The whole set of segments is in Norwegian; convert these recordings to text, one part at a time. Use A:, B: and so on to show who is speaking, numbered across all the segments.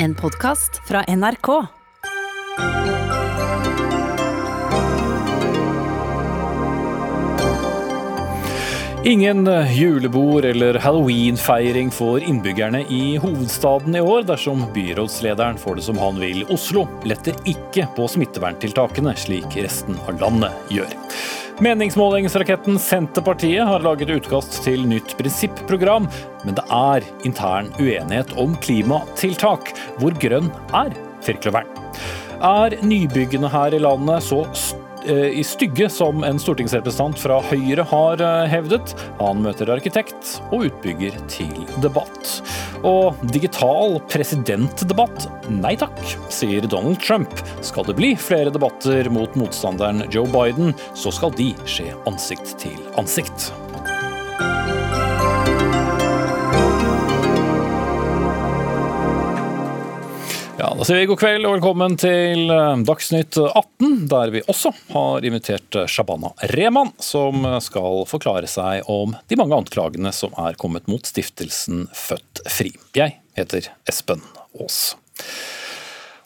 A: En podkast fra NRK.
B: Ingen julebord eller halloweenfeiring for innbyggerne i hovedstaden i år dersom byrådslederen får det som han vil. Oslo letter ikke på smitteverntiltakene, slik resten av landet gjør. Meningsmålingsraketten Senterpartiet har laget utkast til nytt prinsipprogram, men det er intern uenighet om klimatiltak. Hvor grønn er firkløveren? Er nybyggene her i landet så i stygge, som en stortingsrepresentant fra Høyre har eh, hevdet. Han møter arkitekt og utbygger til debatt. Og digital presidentdebatt? Nei takk, sier Donald Trump. Skal det bli flere debatter mot motstanderen Joe Biden, så skal de skje ansikt til ansikt. Ja, Da sier vi god kveld og velkommen til eh, Dagsnytt 18, der vi også har invitert Shabana Rehman, som skal forklare seg om de mange anklagene som er kommet mot stiftelsen Født Fri. Jeg heter Espen Aas.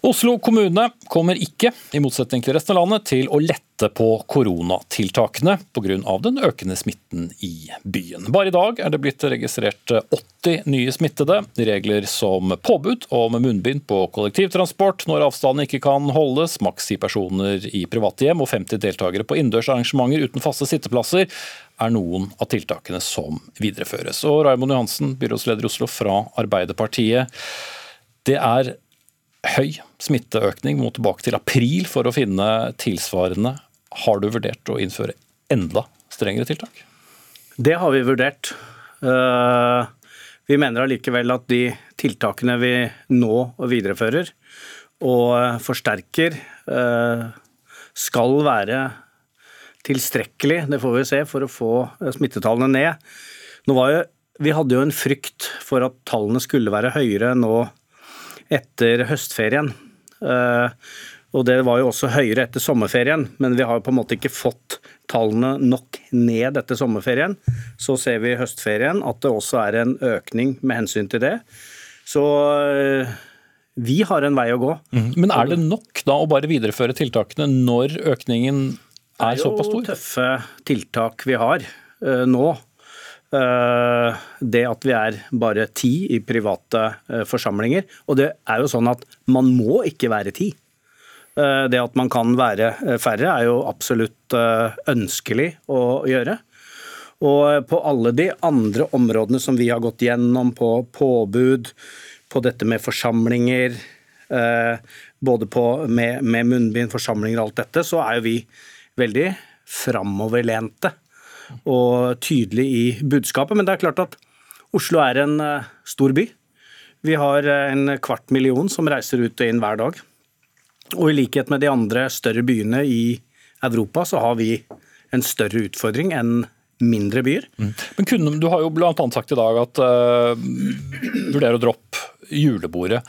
B: Oslo kommune kommer ikke, i motsetning til resten av landet, til å lette på koronatiltakene pga. den økende smitten i byen. Bare i dag er det blitt registrert 80 nye smittede. Regler som påbud om munnbind på kollektivtransport når avstanden ikke kan holdes, maks ti personer i private hjem og 50 deltakere på innendørs arrangementer uten faste sitteplasser, er noen av tiltakene som videreføres. Og Raymond Johansen, byrådsleder i Oslo fra Arbeiderpartiet. Det er høy smitteøkning. Må tilbake til april for å finne tilsvarende. Har du vurdert å innføre enda strengere tiltak?
C: Det har vi vurdert. Eh, vi mener allikevel at de tiltakene vi nå viderefører og forsterker, eh, skal være tilstrekkelig, det får vi se, for å få smittetallene ned. Jo, vi hadde jo en frykt for at tallene skulle være høyere nå etter høstferien. Eh, og det var jo også høyere etter sommerferien, men vi har på en måte ikke fått tallene nok ned etter sommerferien. Så ser vi i høstferien at det også er en økning med hensyn til det. Så eh, vi har en vei å gå.
B: Mm. Men er det nok da å bare videreføre tiltakene når økningen er såpass stor?
C: Det er jo tøffe tiltak vi har uh, nå. Eh, det at vi er bare ti i private eh, forsamlinger. Og det er jo sånn at man må ikke være ti. Eh, det at man kan være færre er jo absolutt ønskelig å gjøre. Og på alle de andre områdene som vi har gått gjennom, på påbud, på dette med forsamlinger, både på, med, med munnbind, forsamlinger og alt dette, så er jo vi veldig framoverlente og tydelig i budskapet. Men det er klart at Oslo er en eh, stor by. Vi har eh, en kvart million som reiser ut og inn hver dag. Og i likhet med de andre større byene i Europa, så har vi en større utfordring enn mindre byer. Mm.
B: Men kunne, Du har jo bl.a. sagt i dag at uh, vurderer å droppe julebordet.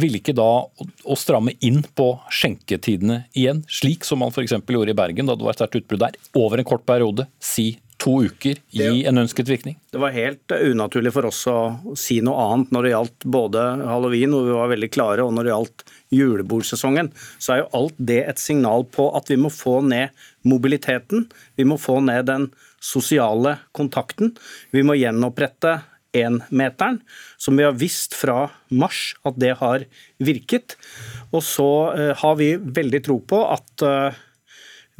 B: Vil ikke da å stramme inn på skjenketidene igjen, slik som man f.eks. gjorde i Bergen da det var sterkt utbrudd der, over en kort periode, si to uker gi en ønsket virkning?
C: Det var helt unaturlig for oss å si noe annet når det gjaldt både halloween, hvor vi var veldig klare, og når det gjaldt julebordsesongen. Så er jo alt det et signal på at vi må få ned mobiliteten. Vi må få ned den sosiale kontakten. Vi må gjenopprette énmeteren, som vi har visst fra mars at det har virket. Og så uh, har vi veldig tro på at uh,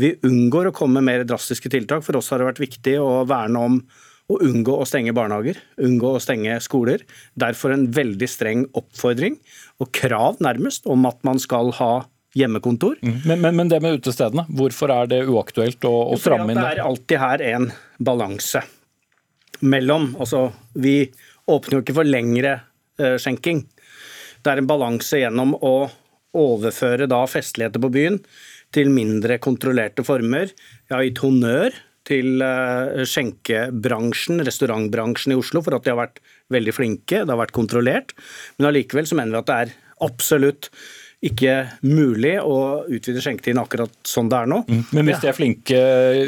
C: vi unngår å komme med mer drastiske tiltak. For oss har det vært viktig å verne om å unngå å stenge barnehager, unngå å stenge skoler. Derfor en veldig streng oppfordring og krav nærmest om at man skal ha hjemmekontor.
B: Mm. Men, men, men, det med utestedene, hvorfor er det uaktuelt å, å stramme inn
C: det? Det er alltid her en balanse mellom Altså, vi åpner jo ikke for lengre uh, skjenking. Det er en balanse gjennom å overføre da festligheter på byen til mindre kontrollerte former. Jeg har gitt honnør til eh, skjenkebransjen, restaurantbransjen i Oslo, for at de har vært veldig flinke. Det har vært kontrollert. Men allikevel så mener vi at det er absolutt ikke mulig å utvide skjenketiden akkurat sånn det er nå.
B: Mm. Men hvis de er flinke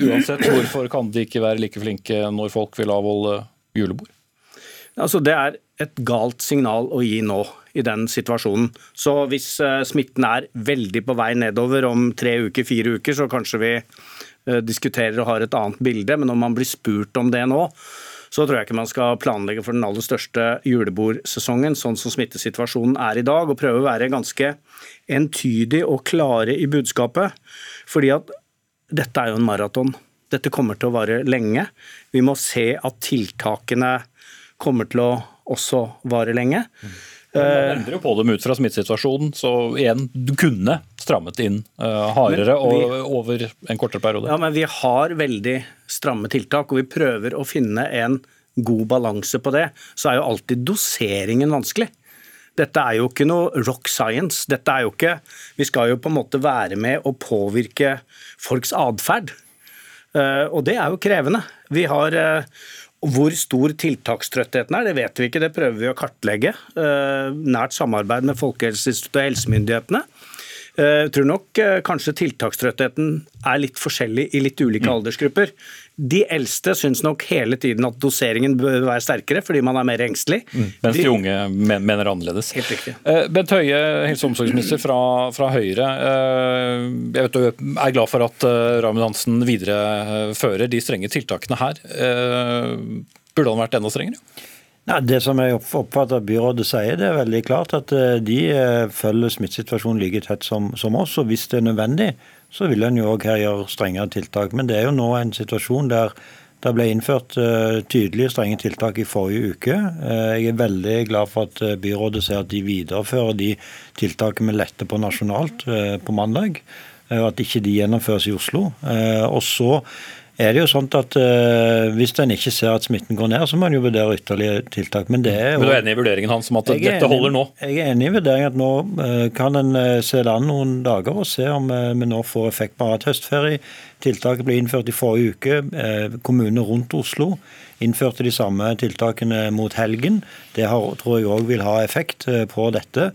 B: uansett, hvorfor kan de ikke være like flinke når folk vil avholde julebord?
C: Altså det er et galt signal å gi nå i den situasjonen. Så hvis eh, smitten er veldig på vei nedover om tre uker, fire uker, så kanskje vi eh, diskuterer og har et annet bilde. Men om man blir spurt om det nå, så tror jeg ikke man skal planlegge for den aller største julebordsesongen, sånn som smittesituasjonen er i dag, og prøve å være ganske entydig og klare i budskapet. Fordi at dette er jo en maraton. Dette kommer til å vare lenge. Vi må se at tiltakene kommer til å også varer lenge. Mm.
B: Man endrer jo på dem ut fra smittesituasjonen, så igjen, du kunne strammet inn uh, hardere vi, og over en kortere periode.
C: Ja, men vi har veldig stramme tiltak, og vi prøver å finne en god balanse på det. Så er jo alltid doseringen vanskelig. Dette er jo ikke noe rock science. Dette er jo ikke Vi skal jo på en måte være med og påvirke folks atferd. Uh, og det er jo krevende. Vi har uh, hvor stor tiltakstrøttheten er, det vet vi ikke. Det prøver vi å kartlegge. Eh, nært samarbeid med Folkehelseinstituttet og helsemyndighetene. Eh, jeg tror nok eh, kanskje tiltakstrøttheten er litt forskjellig i litt ulike mm. aldersgrupper. De eldste syns nok hele tiden at doseringen bør være sterkere, fordi man er mer engstelig.
B: Mm. Mens de, de unge mener annerledes.
C: Helt riktig.
B: Bent Høie, helse- og omsorgsminister fra, fra, Høyre. Jeg vet du er glad for at Raymond Hansen viderefører de strenge tiltakene her. Burde han vært enda strengere?
D: Ja, det som jeg oppfatter at byrådet sier, det er veldig klart at eh, de eh, følger smittesituasjonen like tett som, som oss. og Hvis det er nødvendig, så vil en jo òg her gjøre strengere tiltak. Men det er jo nå en situasjon der det ble innført uh, tydelige strenge tiltak i forrige uke. Jeg er veldig glad for at byrådet ser at de viderefører de tiltakene vi letter på nasjonalt på mandag, og at ikke de gjennomføres i Oslo. og så er det jo sånn at uh, Hvis en ikke ser at smitten går ned, så må en jo vurdere ytterligere tiltak. Men, det er
B: jo, men du er enig i vurderingen hans om at dette enig, holder nå?
D: Jeg er enig i vurderingen at nå uh, kan en uh, se det an noen dager og se om vi nå får effekt. på at høstferie. Tiltaket ble innført i forrige uke. Kommunene rundt Oslo innførte de samme tiltakene mot helgen. Det har, tror jeg òg vil ha effekt på dette.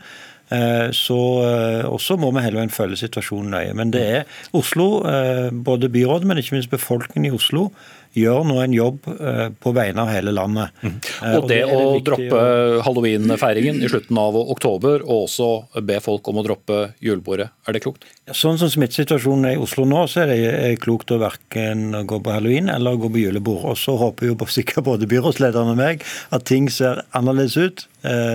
D: Eh, så eh, også må vi hele veien følge situasjonen nøye. Men det er Oslo, eh, både byrådet, men ikke minst befolkningen i Oslo, gjør nå en jobb på vegne av hele landet. Mm.
B: Og det, det å droppe halloweenfeiringen i slutten av oktober, og også be folk om å droppe julebordet, er det klokt?
D: Sånn som smittesituasjonen er i Oslo nå, så er det klokt å verken gå på halloween eller gå på julebord. Og så håper jo sikkert både byrådslederen og meg at ting ser annerledes ut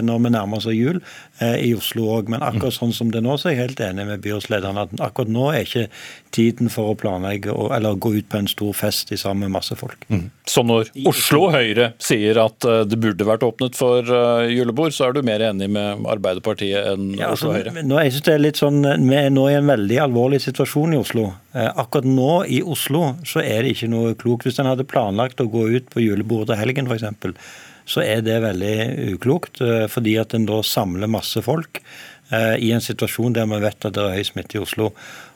D: når vi nærmer oss jul i Oslo òg. Men akkurat sånn som det er nå, så er jeg helt enig med byrådslederen at akkurat nå er ikke tiden for å planlegge eller gå ut på en stor fest sammen med masse folk. Mm.
B: Så når Oslo Høyre sier at eh, det burde vært åpnet for eh, julebord, så er du mer enig med Arbeiderpartiet enn ja, altså, Oslo Høyre?
D: Nå, jeg synes det er litt sånn, Vi er nå i en veldig alvorlig situasjon i Oslo. Eh, akkurat nå i Oslo så er det ikke noe klokt. Hvis en hadde planlagt å gå ut på julebordet til helgen f.eks., så er det veldig uklokt. Fordi at en da samler masse folk i en situasjon der vi vet at det er høy smitte i Oslo.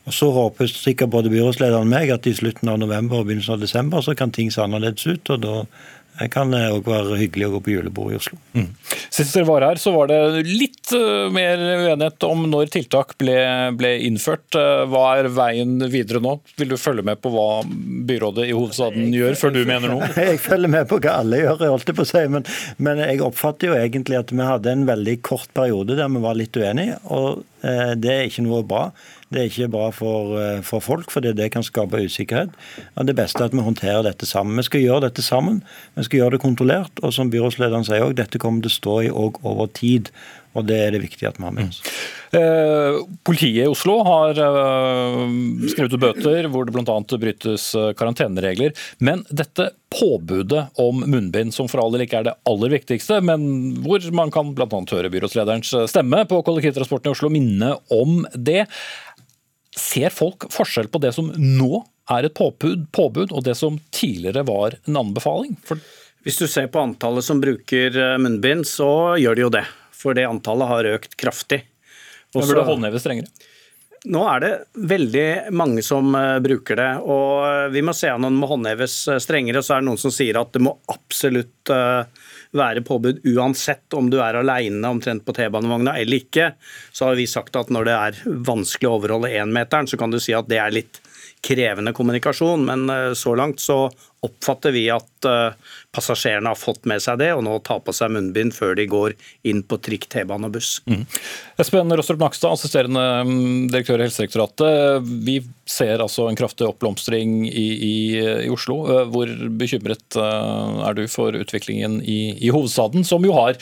D: Og Så håper sikkert både byrådslederen og meg at i slutten av november og begynnelsen av desember så kan ting se annerledes ut. og da kan det òg være hyggelig å gå på julebord i Oslo. Mm.
B: Sist dere var her, så var det litt uh, mer uenighet om når tiltak ble, ble, innført. Uh, hva er veien videre nå? Vil du følge med på hva byrådet i hovedstaden gjør, før du mener noe?
D: Jeg følger med på hva alle gjør, jeg holdt på å si. Men, men, jeg oppfatter jo egentlig at vi hadde en veldig kort periode der vi var litt uenige. og det er ikke noe bra. Det er ikke bra for, eh, for folk, fordi det kan skape usikkerhet. Og Det beste er at vi håndterer dette sammen. Vi skal gjøre dette sammen. Vi skal gjøre det kontrollert. Og som byrådslederen sier òg, dette kommer til å stå i òg over tid. Og det er det viktig at vi har med oss.
B: Mm. Eh, politiet i Oslo har eh, skrevet ut bøter hvor det bl.a. brytes eh, karanteneregler. Men dette påbudet om munnbind, som for all del ikke er det aller viktigste, men hvor man kan bl.a. høre byrådslederens stemme på kollektivtransporten i Oslo minne om det. Ser folk forskjell på det som nå er et påbud, påbud og det som tidligere var en anbefaling? For
C: Hvis du ser på antallet som bruker eh, munnbind, så gjør de jo det. For det antallet har økt kraftig.
B: Også, burde håndheves strengere?
C: Nå er det veldig mange som uh, bruker det. og uh, Vi må se om det må håndheves uh, strengere. Så er det noen som sier at det må absolutt være påbud uansett om du er alene omtrent på T-banevogna eller ikke. Så har vi sagt at når det er vanskelig å overholde énmeteren, så kan du si at det er litt krevende kommunikasjon. Men så langt så oppfatter vi at uh, passasjerene har fått med seg det, og nå tar på seg munnbind før de går inn på trikk, T-bane og buss. Mm.
B: Espen Rostrup Nakstad, assisterende mm, direktør i Helsedirektoratet. Vi ser altså en kraftig oppblomstring i, i, i, Oslo. Eh, hvor bekymret eh, er du for utviklingen i, i, hovedstaden, som jo har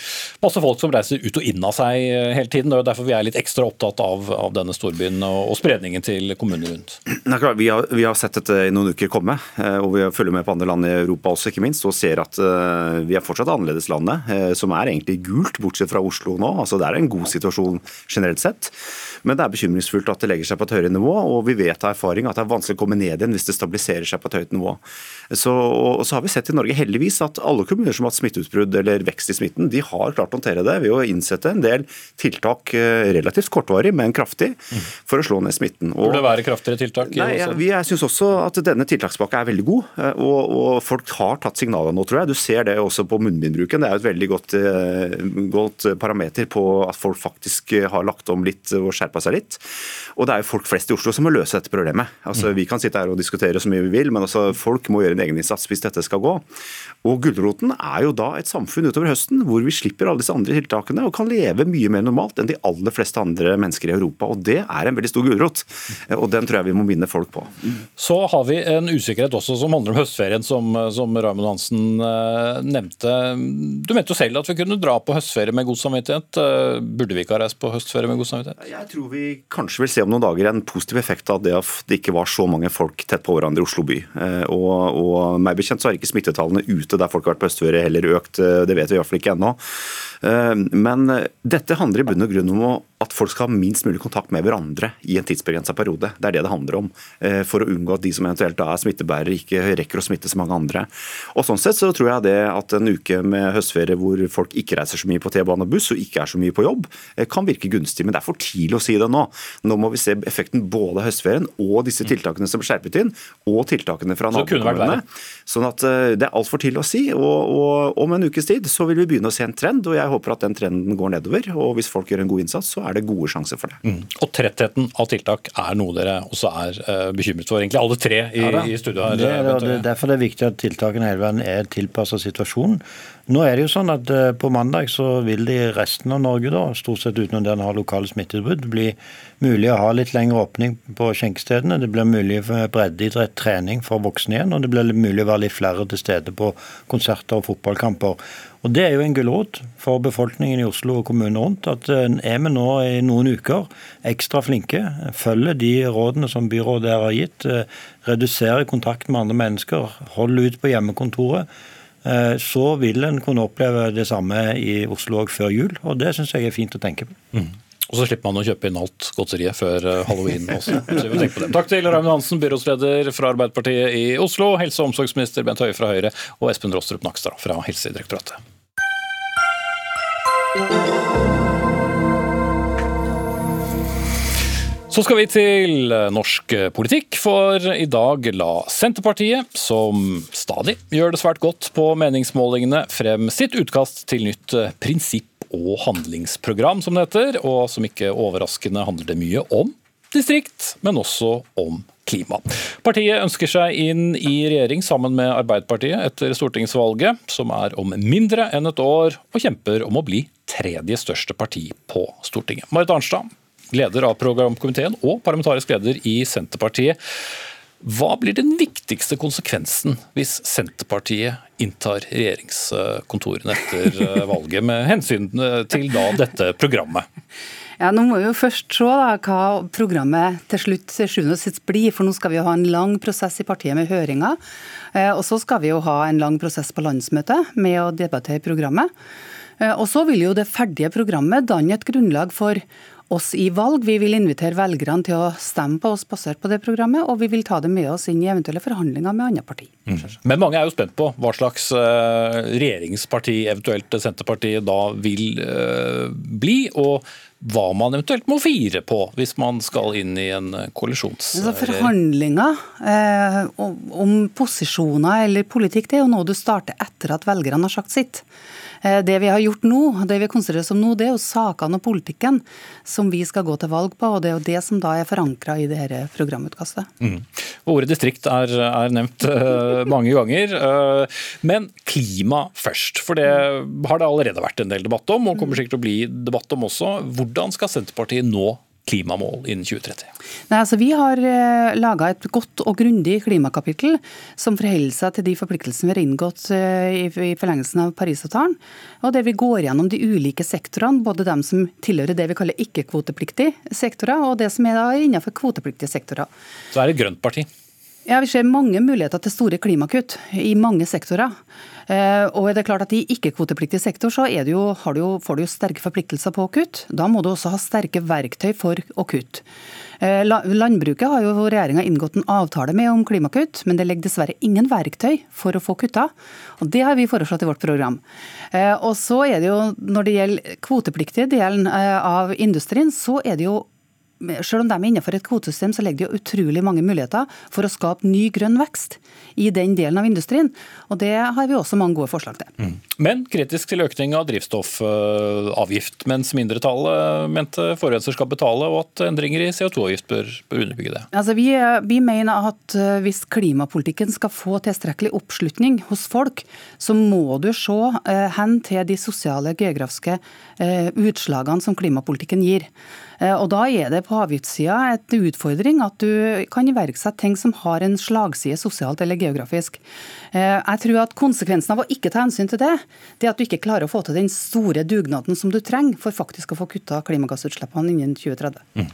B: masse folk som reiser ut og inn av seg hele tiden. Det er derfor vi er litt ekstra opptatt av, av denne storbyen og, og, spredningen til kommunene rundt.
E: Vi har, vi har, sett dette i noen uker komme, og vi følger med på andre land i Europa også, ikke minst, og ser at uh, vi er fortsatt annerledeslandet, uh, som er egentlig gult, bortsett fra Oslo nå. Altså, det er en god situasjon generelt sett. Men det er bekymringsfullt at det legger seg på et høyere nivå, og vi vet av erfaring at det er vanskelig å komme ned igjen hvis det stabiliserer seg på et høyt nivå. Så, og så har vi sett i Norge heldigvis at alle kommuner som har hatt smitteutbrudd eller vekst i smitten, de har klart å håndtere det ved å innsette en del tiltak eh, relativt kortvarig, men kraftig, for å slå ned smitten.
B: Og, Burde det være kraftigere tiltak?
E: Nei, jeg, vi, Jeg synes også at denne tiltakspakka er veldig god, eh, og, og, folk har tatt signaler nå, tror jeg. Du ser det også på munnbindbruken. Det er jo et veldig godt, eh, godt parameter på at folk faktisk har lagt om litt og skjerpa seg litt. Og det er jo folk flest i Oslo som må løse dette problemet. Altså, Vi kan sitte her og diskutere så mye vi vil, men altså, folk må gjøre en egeninnsats hvis dette skal gå. Og Gulroten er jo da et samfunn utover høsten hvor vi slipper alle disse andre tiltakene og kan leve mye mer normalt enn de aller fleste andre mennesker i Europa. Og Det er en veldig stor gulrot, og den tror jeg vi må minne folk på.
B: Så har vi en usikkerhet også som handler om høstferien, som, som Raymond Hansen eh, nevnte. Du mente jo selv at vi kunne dra på høstferie med god samvittighet. Eh, burde vi ikke ha reist på høstferie med god samvittighet?
E: Jeg tror vi kanskje vil se om noen dager en positiv effekt av det at det ikke var så mange folk tett på hverandre i Oslo by. Eh, og, og meg bekjent så har ikke smittetallene ute der folk har vært på østføre, heller økt. Eh, det vet vi i hvert fall ikke ennå. Eh, men dette handler i bunn og grunn om at folk skal ha minst mulig kontakt med hverandre i en tidsbegrensa periode. Det er det det handler om. Eh, for å unngå at de som eventuelt er smittebærere, ikke rekker å smitte så mange andre. Og Sånn sett så tror jeg det at en uke med høstferie hvor folk ikke reiser så mye på T-bane og buss, og ikke er så mye på jobb, kan virke gunstig. Men det er for tidlig å si det nå. Nå må vi se effekten både av høstferien og disse tiltakene som ble skjerpet inn, og tiltakene fra nabokommunene. Sånn at det er altfor tidlig å si. Og, og om en ukes tid så vil vi begynne å se en trend, og jeg håper at den trenden går nedover. Og hvis folk gjør en god innsats, så er det gode sjanser for det. Mm.
B: Og trettheten av tiltak er noe dere også er uh, bekymret for, egentlig alle tre i, ja, i studio her.
D: Det, det, det, derfor det er viktig at tiltakene hele veien er tilpassa situasjonen. Nå er det jo sånn at uh, På mandag så vil det i resten av Norge, da, stort sett utenom der en har lokale smitteutbrudd, bli mulig å ha litt lengre åpning på skjenkestedene. Det blir mulig for breddeidrett, trening for voksne igjen, og det blir mulig å være litt flere til stede på konserter og fotballkamper. Og Det er jo en gulrot for befolkningen i Oslo og kommunen rundt. At eh, er vi nå i noen uker ekstra flinke, følger de rådene som byrådet har gitt, eh, reduserer kontakt med andre mennesker, holder ut på hjemmekontoret, eh, så vil en kunne oppleve det samme i Oslo òg før jul. Og det syns jeg er fint å tenke på. Mm.
B: Og så slipper man å kjøpe inn alt godteriet før halloween også. Så vi på det. Takk til Raymond Hansen, byrådsleder fra Arbeiderpartiet i Oslo, helse- og omsorgsminister Bent Høie fra Høyre og Espen Rostrup Nakstad fra Helsedirektoratet. Så skal vi til norsk politikk, for i dag la Senterpartiet, som stadig gjør det svært godt på meningsmålingene, frem sitt utkast til nytt prinsipp- og handlingsprogram, som det heter, og som ikke overraskende handler det mye om distrikt, men også om klima. Partiet ønsker seg inn i regjering sammen med Arbeiderpartiet etter stortingsvalget, som er om mindre enn et år, og kjemper om å bli tredje største parti på Stortinget. Marit Arnstad, leder av programkomiteen og parlamentarisk leder i Senterpartiet. Hva blir den viktigste konsekvensen hvis Senterpartiet inntar regjeringskontorene etter valget, med hensyn til da dette programmet?
F: Ja, Nå må vi jo først se da, hva programmet til slutt til sjuende og sist blir. For nå skal vi jo ha en lang prosess i partiet med høringer. Eh, og så skal vi jo ha en lang prosess på landsmøtet med å debattere programmet. Eh, og så vil jo det ferdige programmet danne et grunnlag for oss i valg. Vi vil invitere velgerne til å stemme på oss basert på det programmet, og vi vil ta det med oss inn i eventuelle forhandlinger med andre partier. Mm.
B: Men mange er jo spent på hva slags uh, regjeringsparti eventuelt Senterpartiet da vil uh, bli. og hva man eventuelt må fire på hvis man skal inn i en koalisjonsregjering?
F: Altså forhandlinger eh, om posisjoner eller politikk det er jo noe du starter etter at velgerne har sagt sitt. Eh, det vi har gjort nå, det vi konsentrerer oss om nå, det er jo sakene og politikken som vi skal gå til valg på. og Det er jo det som da er forankra i det dette programutkastet. Mm.
B: Ordet distrikt er, er nevnt uh, mange ganger. Uh, men klima først. For det har det allerede vært en del debatt om, og kommer sikkert til å bli debatt om også. Hvordan skal Senterpartiet nå klimamål innen 2030?
F: Nei, altså Vi har eh, laga et godt og grundig klimakapittel som forholder seg til de forpliktelsene vi har inngått eh, i, i forlengelsen av Parisavtalen. Og der vi går gjennom de ulike sektorene, både dem som tilhører det vi kaller ikke-kvotepliktige sektorer, og det som er da innenfor kvotepliktige sektorer.
B: Så er det et grønt parti?
F: Ja, Vi ser mange muligheter til store klimakutt i mange sektorer. Eh, og er det klart at I ikke-kvotepliktig sektor så jo, du jo, får du jo sterke forpliktelser på å kutte. Da må du også ha sterke verktøy for å kutte. Eh, landbruket har jo regjeringa inngått en avtale med om klimakutt, men det ligger dessverre ingen verktøy for å få kutta. Og Det har vi foreslått i vårt program. Eh, og så er det jo, Når det gjelder kvotepliktige delen av industrien, så er det jo selv om de er innenfor et kvotesystem, så ligger det jo utrolig mange muligheter for å skape ny grønn vekst i den delen av industrien. Og Det har vi også mange gode forslag til. Mm.
B: Men kritisk til økning av drivstoffavgift, mens mindretallet mente forurenser skal betale, og at endringer i CO2-avgift bør, bør, underbygge det.
F: Altså, vi, vi, mener at eh, hvis klimapolitikken skal få tilstrekkelig oppslutning hos folk, så må du se eh, hen til de sosiale geografiske eh, utslagene som klimapolitikken gir. Eh, og Da er det på avgiftssida et utfordring at du kan iverksette ting som har en slagside sosialt eller geografisk. Eh, jeg tror at Konsekvensen av å ikke ta hensyn til det, det er at du ikke klarer å få til den store dugnaden som du trenger for faktisk å få kutta klimagassutslippene innen 2030. Mm.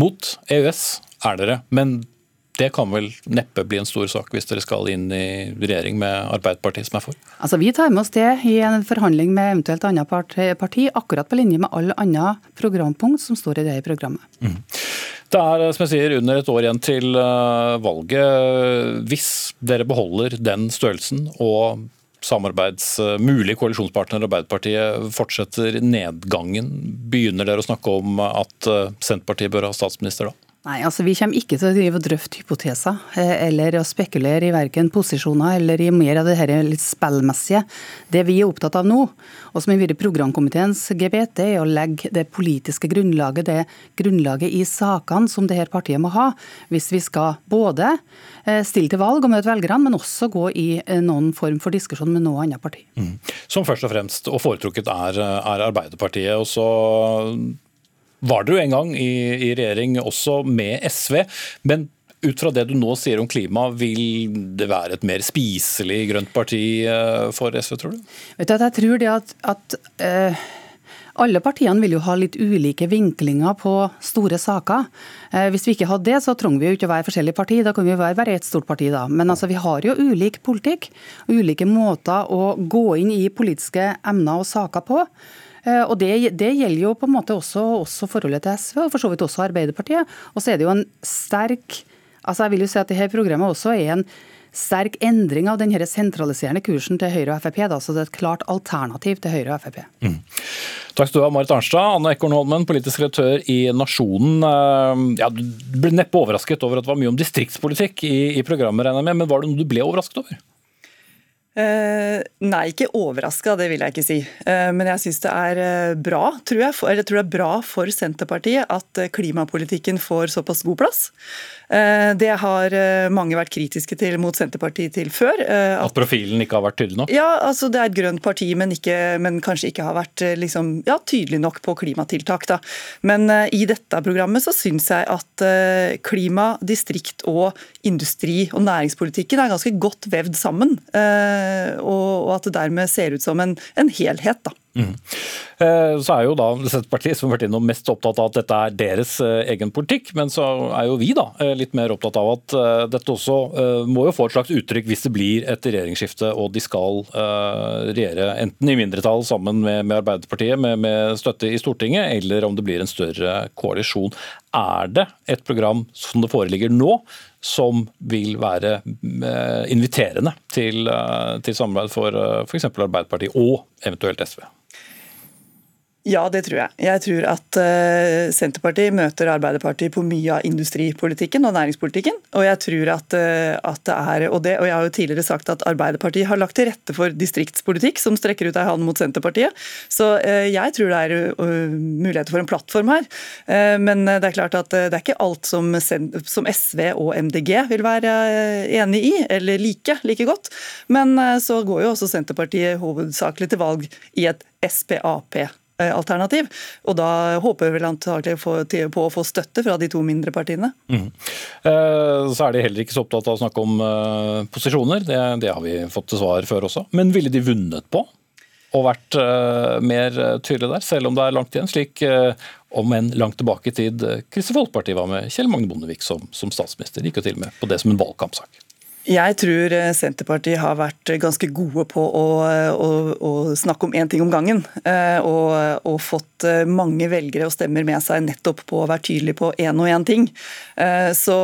B: Mot EØS er dere, men det kan vel neppe bli en stor sak hvis dere skal inn i regjering med Arbeiderpartiet som er for?
F: Altså, Vi tar med oss det i en forhandling med eventuelt annet parti, akkurat på linje med alle andre programpunkt som står i det programmet. Mm.
B: Det er som jeg sier, under et år igjen til eh, valget. Hvis dere beholder den størrelsen og samarbeids mulig koalisjonspartner Arbeiderpartiet fortsetter nedgangen, begynner dere å snakke om at eh, Senterpartiet bør ha statsminister da?
F: Nei, altså Vi kommer ikke til å drive og drøfte hypoteser eh, eller å spekulere i verken posisjoner eller i mer av det her litt spillmessige. Det vi er opptatt av nå, og som har vært programkomiteens gebet, er å legge det politiske grunnlaget, det grunnlaget i sakene som det her partiet må ha, hvis vi skal både eh, stille til valg og møte velgerne, men også gå i eh, noen form for diskusjon med noe annet parti. Mm.
B: Som først og fremst og foretrukket er, er Arbeiderpartiet. og så var dere jo en gang i, i regjering også med SV. men ut fra det du nå sier om klima, vil det være et mer spiselig grønt parti eh, for SV, tror du?
F: Vet du, at jeg tror det at, at uh, alle partiene vil jo ha litt ulike vinklinger på store saker. Uh, hvis vi ikke hadde det, så trenger vi jo ikke å være forskjellige parti, Da kan vi jo være bare ett stort parti, da. Men altså, vi har jo ulik politikk, ulike måter å gå inn i politiske emner og saker på. Eh, og det, det, gjelder jo på en måte også, også, forholdet til SV, og for så vidt også Arbeiderpartiet. Og så er det jo en sterk altså jeg vil jo si at dette programmet også er en sterk endring av denne sentraliserende kursen til Høyre og Frp. Da, så det er et klart alternativ til Høyre og Frp. Mm.
B: Takk skal du ha, Marit Arnstad. Anne Ekornholmen, politisk redaktør i Nasjonen. Eh, ja, du ble neppe overrasket over at det var mye om distriktspolitikk i, i programmet, regner jeg med, men var det noe du ble overrasket over?
G: Uh, nei, ikke overraska, det vil jeg ikke si. Uh, men jeg syns det er uh, bra, tror jeg, eller jeg tror det er bra for Senterpartiet at klimapolitikken får såpass god plass. Det har mange vært kritiske til mot Senterpartiet til før.
B: At, at, profilen ikke har vært tydelig nok?
G: Ja, altså det er et grønt parti, men, ikke, men kanskje ikke har vært liksom, ja, tydelig nok på klimatiltak. Da. Men i dette programmet så syns jeg at klima, distrikt og industri og næringspolitikken er ganske godt vevd sammen. Eh, og at det dermed ser ut som en, en helhet. da. Mm.
B: Så er jo da Senterpartiet som har vært innom mest opptatt av at dette er deres eh, egen politikk, men så er jo vi da litt mer opptatt av at dette også må jo få et slags uttrykk hvis det blir et regjeringsskifte og de skal regjere enten i mindretall sammen med, Arbeiderpartiet med, støtte i Stortinget, eller om det blir en større koalisjon. Er det et program som det foreligger nå, som vil være eh, inviterende til, eh, til samarbeid for eh, f.eks. Arbeiderpartiet og eventuelt SV?
G: Ja, det tror jeg. Jeg tror at uh, Senterpartiet møter Arbeiderpartiet på mye av industripolitikken og næringspolitikken. Og jeg tror at, uh, at det er, og, det, og jeg har jo tidligere sagt at Arbeiderpartiet har lagt til rette for distriktspolitikk som strekker ut ei hand mot Senterpartiet. Så uh, jeg tror det er muligheter for en plattform her. men det er klart at det er ikke alt som, som, SV og MDG vil være enig i, eller like like godt. Men så går jo også Senterpartiet hovedsakelig til valg i et SPAP Eh, alternativ. Og da håper vi vel på å få støtte fra de to mindre partiene. Mm.
B: Så er de heller ikke så opptatt av å snakke om eh, posisjoner, det, det har vi fått til svar før også. Men ville de vunnet på og vært mer tydelige der, selv om det er langt igjen, slik om enn langt tilbake i tid Kristelig Folkeparti var med Kjell Magne Bondevik som, som statsminister. Gikk jo til med på det som en valgkampsak.
G: Jeg tror eh, Senterpartiet har vært ganske gode på å, å, å snakke om én ting om gangen. Eh, og, og, fått eh, mange velgere og stemmer med seg nettopp på å være tydelig på én og én ting. Så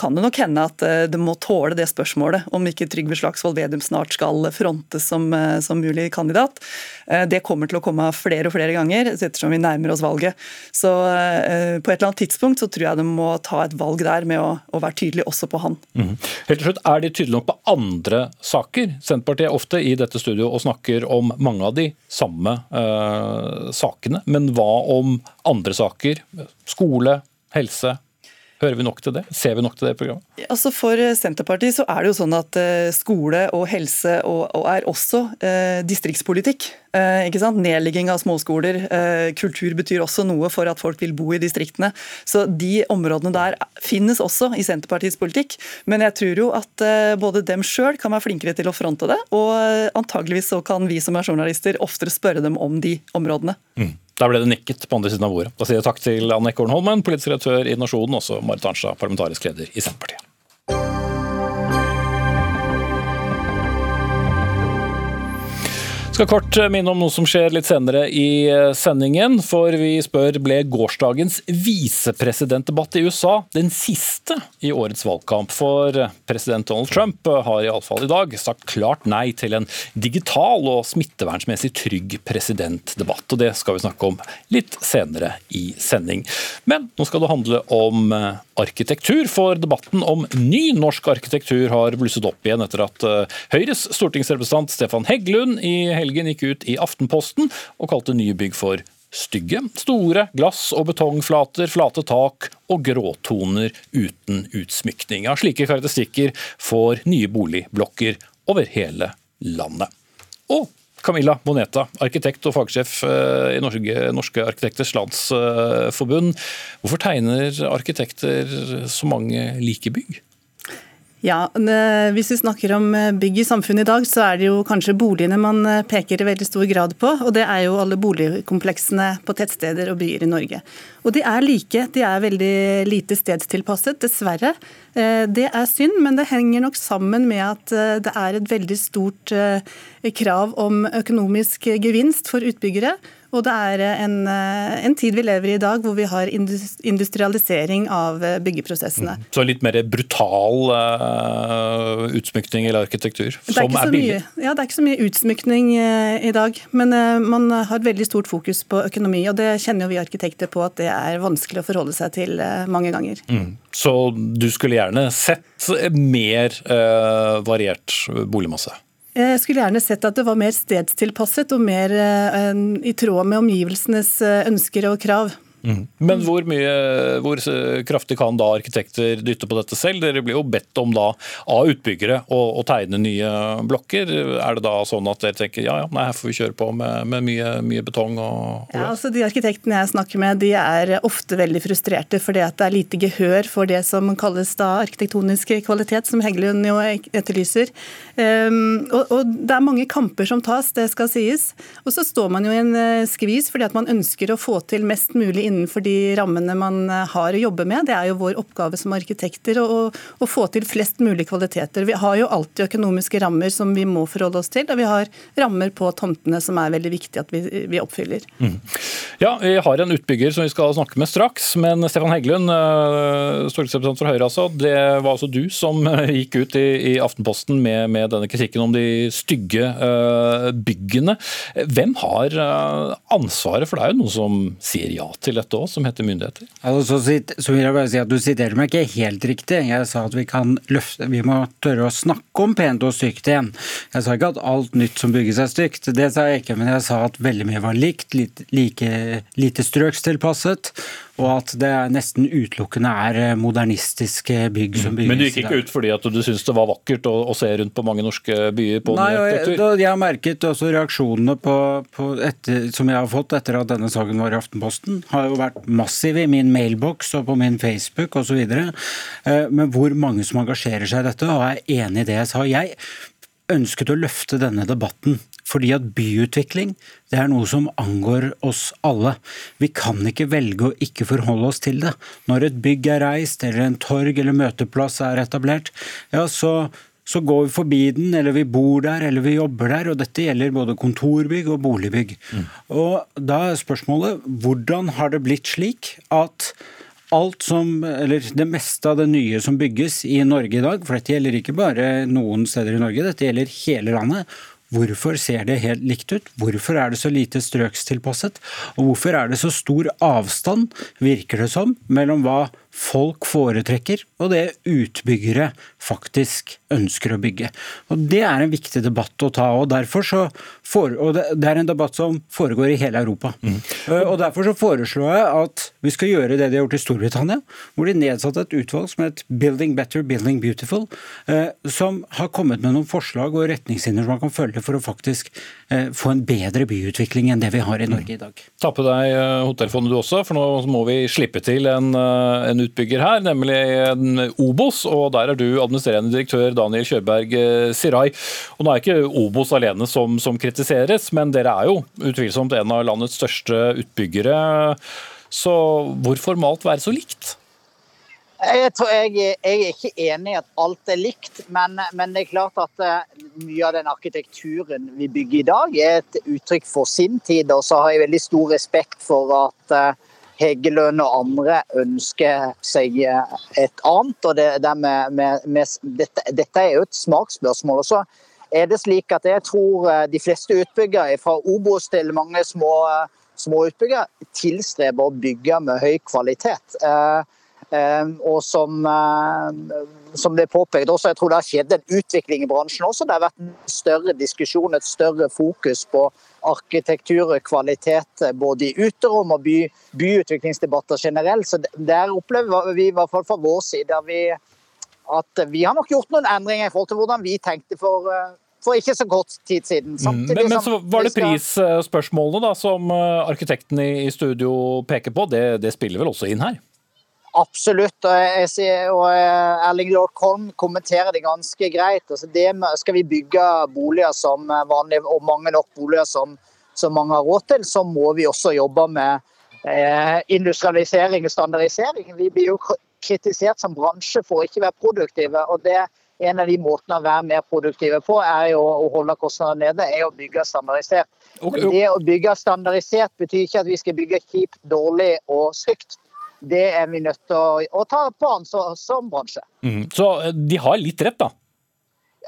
G: kan det nok hende at det må tåle det spørsmålet om ikke Trygve Slagsvold Vedum snart skal frontes som, som mulig kandidat. Det kommer til å komme flere og flere ganger ettersom vi nærmer oss valget. Så på et eller annet tidspunkt så tror jeg de må ta et valg der med å, å være tydelig også på han.
B: Mm. Helt til slutt, er er de tydelige nok på andre saker? Senterpartiet er ofte i dette studio og snakker om mange av de samme eh, sakene. Men hva om andre saker? Skole, helse, Hører vi nok til det? Ser vi nok til det programmet?
G: Altså For Senterpartiet så er det jo sånn at eh, skole og helse og, og er også eh, distriktspolitikk. Eh, ikke sant? Nedlegging av småskoler. Eh, kultur betyr også noe for at folk vil bo i distriktene. Så de områdene der finnes også i Senterpartiets politikk. Men jeg tror jo at eh, både dem sjøl kan være flinkere til å fronte det, og eh, antageligvis så kan vi som er journalister oftere spørre dem om de områdene. Mm.
B: Der ble det nikket på andre siden av bordet. Da sier jeg takk til Anne Ekornholmen, politisk redaktør i Nasjonen, også Marit Arnstad, parlamentarisk leder i Senterpartiet. Skal kort minne om noe som skjer litt senere i eh, sendingen. For vi spør ble gårsdagens visepresidentdebatt i USA den siste i årets valgkamp? For president Donald Trump har iallfall i dag sagt klart nei til en digital og smittevernsmessig trygg presidentdebatt. Og det skal vi snakke om litt senere i sending. Men nå skal det handle om eh, arkitektur, for debatten om ny norsk arkitektur har blusset opp igjen etter at eh, Høyres stortingsrepresentant Stefan Heggelund i helgen helgen gikk ut i Aftenposten og kalte nye bygg for stygge. Store glass- og betongflater, flate tak og gråtoner uten utsmykning. Ja, slike karakteristikker får nye boligblokker over hele landet. Og Camilla Boneta, arkitekt og fagsjef eh, i Norske, Norske arkitekters landsforbund. Hvorfor tegner arkitekter så mange like bygg?
H: Ja, Hvis vi snakker om eh, bygg i samfunnet i dag, så er det jo kanskje boligene man eh, peker i veldig stor grad på. Og det er jo alle boligkompleksene på tettsteder og byer i Norge. Og de er like, de er veldig lite stedstilpasset, dessverre. Eh, det er synd, men det henger nok sammen med at det er et veldig stort krav om økonomisk gevinst for utbyggere. Og det er en, eh, en, tid vi lever i i dag hvor vi har industrialisering av eh, byggeprosessene.
B: Mm. Så litt mer brutal uh, utsmykning eller arkitektur, som er, billig?
H: Mye, ja, det er ikke så mye utsmykning uh, i dag. Men uh, man har veldig stort fokus på økonomi, og det kjenner jo vi arkitekter på at det er vanskelig å forholde seg til mange ganger. Mm.
B: Så du skulle gjerne sett mer variert boligmasse?
H: Jeg skulle gjerne sett at det var mer stedstilpasset og mer eh, i tråd med omgivelsenes eh, ønsker og krav.
B: Mm. Men hvor, mye, hvor kraftig kan da arkitekter dytte på dette selv? Dere blir jo bedt om da av utbyggere å, å, tegne nye blokker. Er det da sånn at dere tenker ja ja, nei, her får vi kjøre på med, med mye, mye, betong og,
H: og ja, altså De arkitektene jeg snakker med, de er ofte veldig frustrerte fordi at det er lite gehør for det som kalles da arkitektonisk kvalitet, som Heggelund jo etterlyser. Um, og, og, det er mange kamper som tas, det skal sies. Og så står man jo i en uh, skvis fordi at man ønsker å få til mest mulig innenfor de rammene man har å jobbe med. Det er jo vår oppgave som arkitekter å, å få til flest mulig kvaliteter. Vi har jo alltid økonomiske rammer som vi må forholde oss til, og vi har rammer på tomtene som er veldig viktig at vi, vi oppfyller. Mm.
B: Ja, Vi har en utbygger som vi skal snakke med straks, men Stefan Heggelund, eh, stortingsrepresentant for Høyre, altså, det var altså du som gikk ut i, i Aftenposten med, med, denne kritikken om de stygge byggene. Hvem har ansvaret, for det er jo noen som sier ja til dette òg, som heter myndigheter?
I: Altså, så, vil jeg bare si at Du siterte meg ikke helt riktig. Jeg sa at vi kan løfte, vi må tørre å snakke om pent og stygt igjen. Jeg sa ikke at alt nytt som bygges er stygt, det sa jeg ikke. Men jeg sa at veldig mye var likt, like, lite strøkstilpasset og at det nesten utelukkende er eh, modernistiske bygg som bygges.
B: Men du gikk ikke ut fordi at du syntes det var vakkert å, å se rundt på mange norske byer på
I: Nei, jeg, jeg har merket også reaksjonene på, på etter, som jeg har fått etter at denne saken var i Aftenposten, har jo vært massive i min mailboks og på min Facebook osv. Eh, men hvor mange som engasjerer seg i dette, og er enig i det jeg sa. Jeg ønsket å løfte denne debatten fordi at byutvikling det er noe som angår oss alle. Vi kan ikke velge å ikke forholde oss til det. Når et bygg er reist, eller en torg eller møteplass er etablert, ja, så, så går vi forbi den, eller vi bor der, eller vi jobber der. Og dette gjelder både kontorbygg og boligbygg. Mm. Og da er spørsmålet hvordan har det blitt slik at alt som, eller det meste av det nye som bygges i Norge i dag, for dette gjelder ikke bare noen steder i Norge, dette gjelder hele landet, Hvorfor ser det helt likt ut? Hvorfor er det så lite strøkstilpasset? Og hvorfor er det så stor avstand, virker det som, mellom hva folk foretrekker, og det utbyggere faktisk ønsker å bygge. Og Det er en viktig debatt å ta. og, derfor så for, og Det er en debatt som foregår i hele Europa. Mm. Og Derfor så foreslår jeg at vi skal gjøre det de har gjort i Storbritannia, hvor de nedsatte et utvalg som het Building Better, Building Beautiful, eh, som har kommet med noen forslag og retningslinjer som man kan følge for å faktisk eh, få en bedre byutvikling enn det vi har i Norge i dag.
B: Ta på deg hotellfondet du også, for nå må vi slippe til en, en utbygger her, nemlig Obos. og Der er du administrerende direktør Daniel Kjørberg eh. Og Nå er ikke Obos alene som, som kritiseres, men dere er jo utvilsomt en av landets største utbyggere. Så hvorfor må alt være så likt?
J: Jeg, jeg, jeg, er ikke enig i at alt er likt, men, men, det er klart at uh, mye av den arkitekturen vi bygger i dag, er et uttrykk for sin tid. Og så har jeg veldig stor respekt for at uh, Heggelund og andre ønsker seg et annet. og det, det med, med, med, dette, dette, er jo et smaksspørsmål. også. er det slik at jeg tror eh, de fleste utbyggere, fra Obos til mange små, små utbyggere, tilstreber å bygge med høy kvalitet. Eh, eh, og som som det er påpekt også, jeg tror det har skjedd en utvikling i bransjen også. Det har vært en større diskusjon, et større fokus på arkitektur og kvalitet både i uterom og by, byutviklingsdebatter generelt. Så Der opplever vi i hvert fall fra vår side vi, at vi har nok gjort noen endringer i forhold til hvordan vi tenkte for, for ikke så kort tid siden.
B: Samtidig, men, men, så var det prisspørsmålene da, som arkitekten i studio peker på. Det, det spiller vel også inn her?
J: Absolutt. og, jeg, og eh, Erling Lårkolm kommenterer det ganske greit. Altså det skal vi bygge boliger som vanlig, og mange nok boliger som, som mange har råd til, så må vi også jobbe med eh, industrialisering og standardisering. Vi blir jo kritisert som bransje for å ikke være produktive. og det en av de måtene å være mer produktive på, er jo å holde kostnadene nede, er å bygge standardisert. Men det å bygge standardisert betyr ikke at vi skal bygge kjipt, dårlig og stygt det er vi nødt til å, å ta på ansvar som bransje.
B: Mm. Så eh, de har litt rett, da?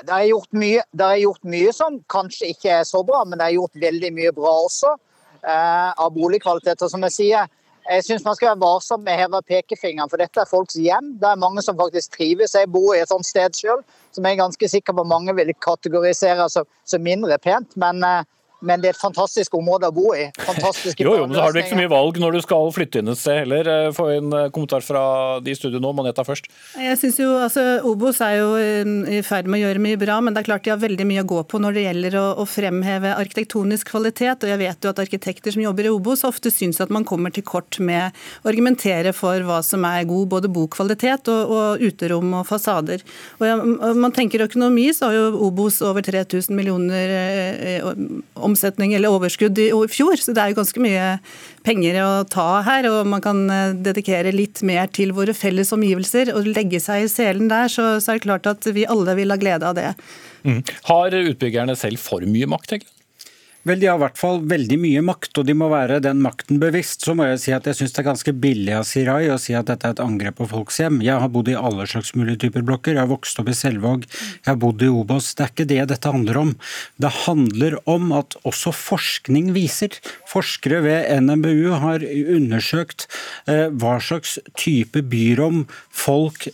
J: Det er, gjort mye, det er gjort mye som kanskje ikke er så bra, men det er gjort veldig mye bra også. Eh, av boligkvaliteter, som jeg sier. Jeg syns man skal være varsom med å heve pekefingeren, for dette er folks hjem. Det er mange som faktisk trives. Jeg bor i et sånt sted sjøl, som jeg er ganske sikker på mange vil kategorisere som, som mindre pent. Men eh, men det er et fantastisk område å bo i. Fantastiske
B: jo, jo, men så har du ikke så mye valg når du skal flytte inn et sted heller. Eh, få en eh, kommentar fra de i studio nå, Maneta først.
H: Jeg synes jo, altså Obos er jo i ferd med å gjøre mye bra, men det er klart de har veldig mye å gå på når det gjelder å, å fremheve arkitektonisk kvalitet. og Jeg vet jo at arkitekter som jobber i Obos ofte syns at man kommer til kort med å argumentere for hva som er god både bokvalitet og, og uterom og fasader. Og ja, Man tenker økonomi, så har jo Obos over 3000 millioner om omsetning eller overskudd i fjor, så det er jo ganske mye penger å ta her. Og man kan eh, dedikere litt mer til våre felles omgivelser og legge seg i selen der, så, så er det klart at vi alle vil ha glede av det.
B: Mm. Har utbyggerne selv for mye makt, egentlig?
I: Vel, De har i hvert fall veldig mye makt, og de må være den makten bevisst. Så må jeg si at jeg syns det er ganske billig av Sirai å si at dette er et angrep på folks hjem. Jeg har bodd i alle slags mulige typer blokker. Jeg har vokst opp i Selvåg, jeg har bodd i Obos. Det er ikke det dette handler om. Det handler om at også forskning viser. Forskere ved NMBU har undersøkt eh, hva slags type byrom folk,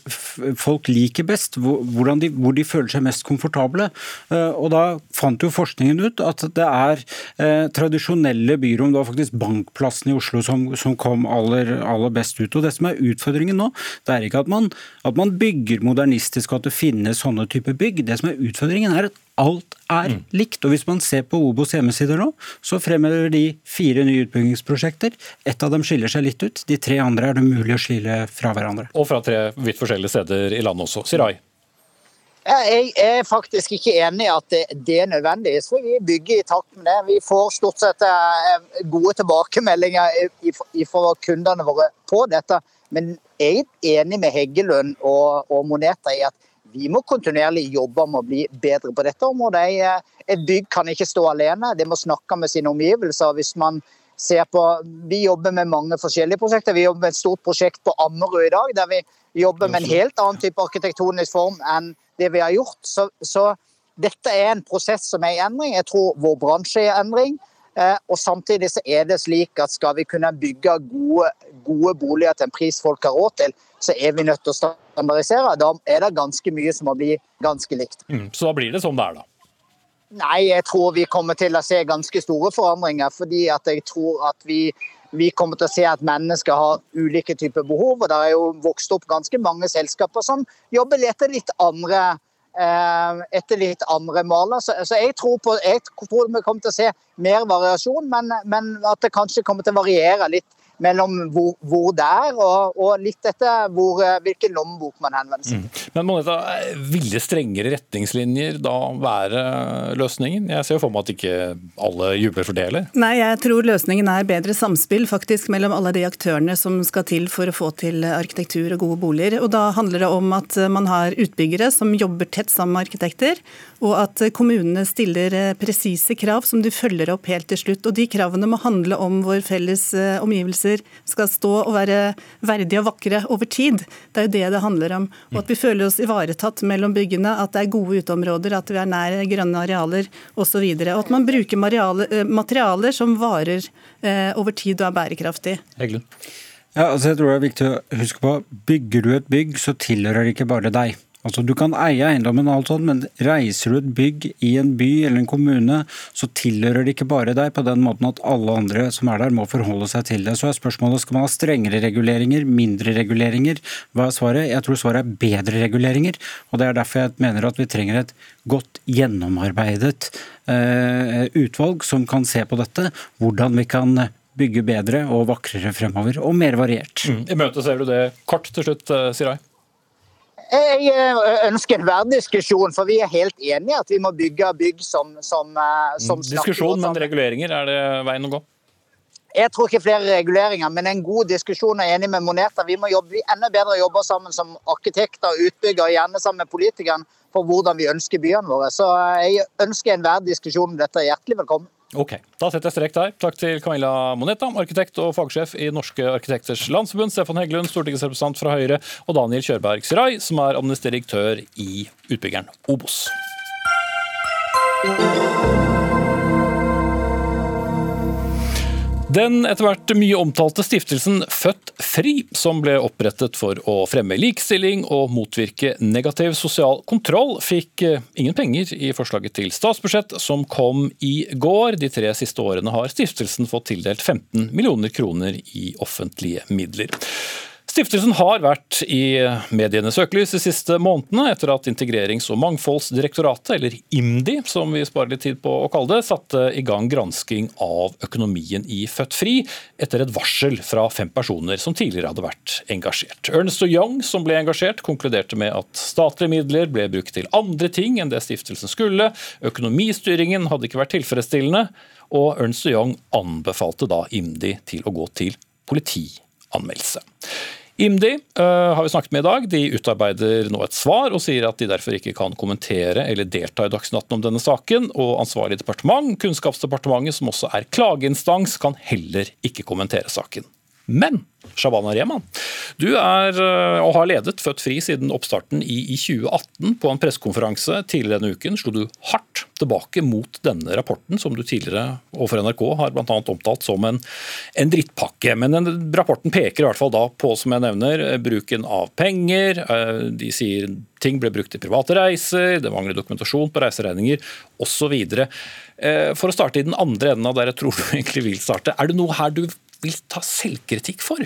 I: folk liker best, de, hvor de føler seg mest komfortable. Eh, og da fant jo forskningen ut at det er er eh, tradisjonelle byrom. Det var faktisk Bankplassen i Oslo som, som kom aller, aller, best ut. Og Det som er utfordringen nå, det er ikke at man, at man bygger modernistisk og at det finnes sånne typer bygg. Det som er utfordringen er at alt er mm. likt. Og Hvis man ser på Obos hjemmesider nå, så fremhever de fire nye utbyggingsprosjekter. Ett av dem skiller seg litt ut, de tre andre er det mulig å skille fra hverandre.
B: Og fra tre vidt forskjellige steder i landet også. Sirai?
J: Jeg er faktisk ikke enig i at det er nødvendig. Så vi bygger i takt med det. Vi får stort sett eh, gode tilbakemeldinger fra kundene våre på dette. Men jeg er enig med Heggelund og, og Moneta i at vi må kontinuerlig jobbe med å bli bedre på dette området. Eh, et bygg kan ikke stå alene, det må snakke med sine omgivelser. Hvis man ser på, Vi jobber med mange forskjellige prosjekter. Vi jobber med et stort prosjekt på Ammerud i dag, der vi jobber med en helt annen type arkitektonisk form enn det vi har gjort. Så, så, dette er en prosess som er i endring. Jeg tror vår bransje er i endring. Eh, og samtidig så er det slik at skal vi kunne bygge gode, gode boliger til en pris folk har råd til, så er vi nødt til å standardisere. Da er det ganske mye som må bli ganske likt.
B: Mm, så da blir det som det er, da?
J: Nei, jeg tror vi kommer til å se ganske store forandringer. Fordi at jeg tror at vi, vi kommer til å se at mennesker har ulike typer behov. og Det er jo vokst opp ganske mange selskaper som jobber etter litt andre eh, etter litt andre maler. Så, så jeg, tror på, jeg, tror vi kommer til å se mer variasjon, men, men at det kanskje kommer til å variere litt mellom hvor, hvor det er, og, og litt etter hvor, eh, hvilken lommebok man henvender seg
B: mm. Men Moneta, ville strengere retningslinjer da være løsningen? Jeg ser jo for meg at ikke alle jubler for det, heller?
H: Nei, jeg tror løsningen er bedre samspill faktisk mellom alle de aktørene som skal til for å få til arkitektur og gode boliger. Og Da handler det om at man har utbyggere som jobber tett sammen med arkitekter, og at kommunene stiller eh, presise krav som de følger opp helt til slutt. Og De kravene må handle om vår felles eh, omgivelser skal stå og være verdige og vakre over tid. Det er jo det det handler om. Og At vi føler oss ivaretatt mellom byggene, at det er gode uteområder, at vi er nær grønne arealer osv. Og, og at man bruker eh, materialer som varer eh, over tid og er bærekraftig.
I: Ja, altså jeg tror det er viktig å huske på, Bygger du et bygg, så tilhører det ikke bare deg. Altså Du kan eie eiendommen, og alt sånt, men reiser du et bygg i en by eller en kommune, så tilhører det ikke bare deg på den måten at alle andre som er der må forholde seg til det. Så er spørsmålet skal man ha strengere reguleringer, mindre reguleringer. Hva er svaret? Jeg tror svaret er bedre reguleringer. og Det er derfor jeg mener at vi trenger et godt gjennomarbeidet eh, utvalg som kan se på dette. Hvordan vi kan bygge bedre og vakrere fremover, og mer variert.
B: Mm. I møtet ser du det kort til slutt, eh, Sirai?
J: Jeg eh, ønsker en verdiskusjon, for vi er helt enige at vi må bygge bygg som, som, eh, som
B: Diskusjon, men reguleringer, er det veien å gå?
J: Jeg tror ikke flere reguleringer, men en god diskusjon er enig med Moneta. Vi må jobbe enda bedre jobbe sammen som arkitekter utbyggere, gjerne sammen med politikerne, for hvordan vi ønsker byene våre. Så eh, jeg ønsker enhver diskusjon om dette. Hjertelig velkommen.
B: Ok, Da setter jeg strek der. Takk til Camilla Moneta, arkitekt og fagsjef i Norske arkitekters landsforbund, Stefan Heggelund, stortingsrepresentant fra Høyre, og Daniel Kjørberg Sirai, som er administreriktør i utbyggeren Obos. Den etter hvert mye omtalte stiftelsen Født Fri, som ble opprettet for å fremme likestilling og motvirke negativ sosial kontroll, fikk eh, ingen penger i forslaget til statsbudsjett som kom i går. De tre siste årene har stiftelsen fått tildelt 15 millioner kroner i offentlige midler. Stiftelsen har vært i medienes søkelys de siste månedene etter at Integrerings- og mangfoldsdirektoratet, eller IMDi som vi sparer litt tid på å kalle det, satte i gang gransking av økonomien i Født Fri etter et varsel fra fem personer som tidligere hadde vært engasjert. Ernst Young, som ble engasjert, konkluderte med at statlige midler ble brukt til andre ting enn det stiftelsen skulle, økonomistyringen hadde ikke vært tilfredsstillende, og Ernst Young anbefalte da IMDi til å gå til politianmeldelse. IMDi uh, har vi snakket med i dag. De utarbeider nå et svar og sier at de derfor ikke kan kommentere eller delta i Dagsnytt om denne saken. Og ansvarlig departement, Kunnskapsdepartementet, som også er klageinstans, kan heller ikke kommentere saken. Men Shabana Rehman, du er eh, og har ledet Født Fri siden oppstarten i, i 2018. På en pressekonferanse tidligere denne uken slo du hardt tilbake mot denne rapporten, som du tidligere overfor NRK har blant annet omtalt som en, en drittpakke. Men den rapporten peker i hvert fall da på, som jeg nevner, bruken av penger. Eh, de sier ting ble brukt til private reiser, det mangler dokumentasjon på reiseregninger osv. Eh, for å starte i den andre enden av der jeg tror du egentlig vil starte, er det noe her du vil ta selvkritikk for?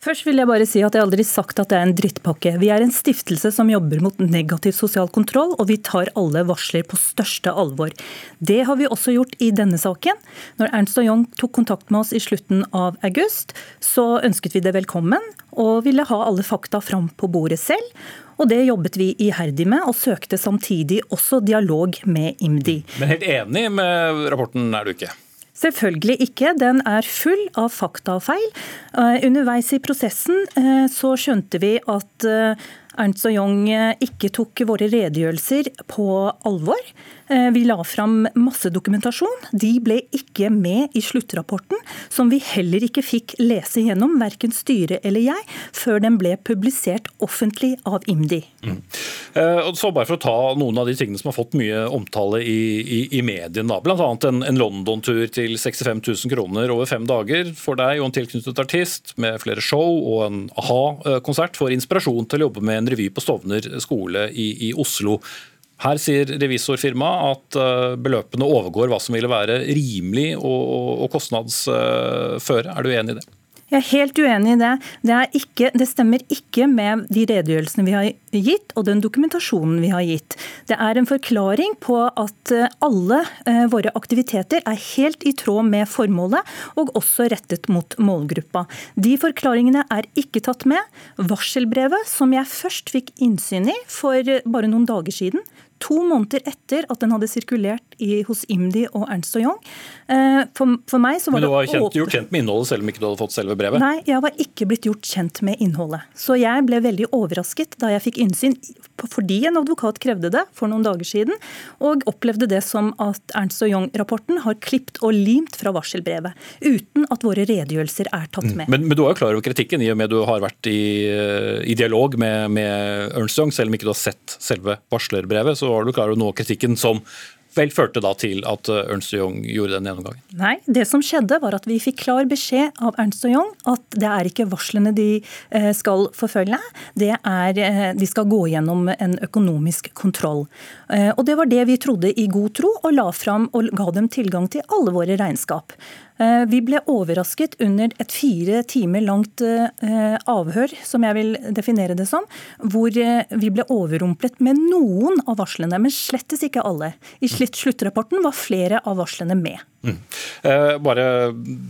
K: Først vil jeg bare si at jeg aldri sagt at det er en drittpakke. Vi er en stiftelse som jobber mot negativ sosial kontroll, og vi tar alle varsler på største alvor. Det har vi også gjort i denne saken. Når Ernst og Young tok kontakt med oss i slutten av august, så ønsket vi det velkommen, og ville ha alle fakta fram på bordet selv. Og det jobbet vi iherdig med, og søkte samtidig også dialog med IMDi.
B: Men helt enig med rapporten er du ikke?
K: Selvfølgelig ikke. Den er full av fakta og feil. underveis i prosessen eh, så skjønte vi at eh, Ernst og Young ikke tok våre redegjørelser på alvor. Eh, vi la fram masse dokumentasjon. De ble ikke med i sluttrapporten, som vi heller ikke fikk lese gjennom, verken styret eller jeg, før den ble publisert offentlig av IMDi. Mm.
B: Eh, så bare for å ta noen av de tingene som har fått mye omtale i, i, i mediene, bl.a. en, en London-tur til 65 000 kroner over fem dager for deg og en tilknyttet artist, med flere show og en a-ha-konsert for inspirasjon til å jobbe med en revy på Stovner skole i, i Oslo. Her sier revisorfirmaet at eh, beløpene overgår hva som ville være rimelig og kostnadsføre. Er du enig i det?
K: Jeg er helt uenig i det. Det, ikke, det, stemmer ikke med de redegjørelsene vi har gitt og den dokumentasjonen vi har gitt. Det er en forklaring på at eh, alle eh, våre aktiviteter er helt i tråd med formålet, og også rettet mot målgruppa. De forklaringene er ikke tatt med. Varselbrevet, som jeg først fikk innsyn i for bare noen dager siden, to måneder etter at den hadde sirkulert i, hos IMDi og Ernst og Young. Eh, for, for meg så var
B: Men du var kjent, gjort kjent med innholdet selv om ikke du hadde fått selve brevet?
K: Nei, jeg var ikke blitt gjort kjent med innholdet. Så jeg ble veldig overrasket da jeg fikk innsyn, fordi en advokat krevde det for noen dager siden, og opplevde det som at Ernst og Young-rapporten har klipt og limt fra varselbrevet, uten at våre redegjørelser er tatt mm. med.
B: Men, men, du er jo klar over kritikken, i og med du har vært i, i dialog med, med Ernst Young, selv om ikke du har sett selve varslerbrevet. så var du klar over noe av kritikken som vel førte da til at eh, Ernst Young gjorde den gjennomgangen?
K: Nei, det som skjedde var at vi fikk klar beskjed av Ernst Young at det er ikke varslene de eh, skal forfølge, det er eh, de skal gå gjennom en økonomisk kontroll. Og Det var det vi trodde i god tro, og la fram og ga dem tilgang til alle våre regnskap. Eh, vi ble overrasket under et fire timer langt eh, avhør, som jeg vil definere det som, hvor eh, vi ble overrumplet med noen av varslene, men slettes ikke alle. I sluttrapporten var flere av varslene med. Mm.
B: Eh, bare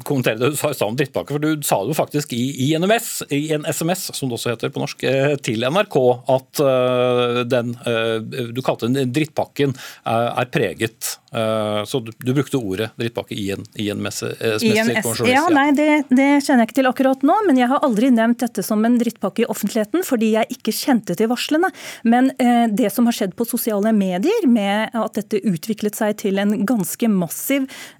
B: kommentere det du sa i stad om drittpakke. for Du sa jo faktisk i, i, NMS, i en SMS, som det også heter på norsk, eh, til NRK at eh, den uh, du kalte den drittpakken uh, er preget Eh, så du, du, brukte ordet drittpakke i en, i en messe,
K: eh, Ja, nei, det, det, kjenner jeg ikke til akkurat nå, men jeg har aldri nevnt dette som en drittpakke i offentligheten fordi jeg ikke kjente til varslene. Men eh, det som har skjedd på sosiale medier, med at dette utviklet seg til en ganske massiv eh, eh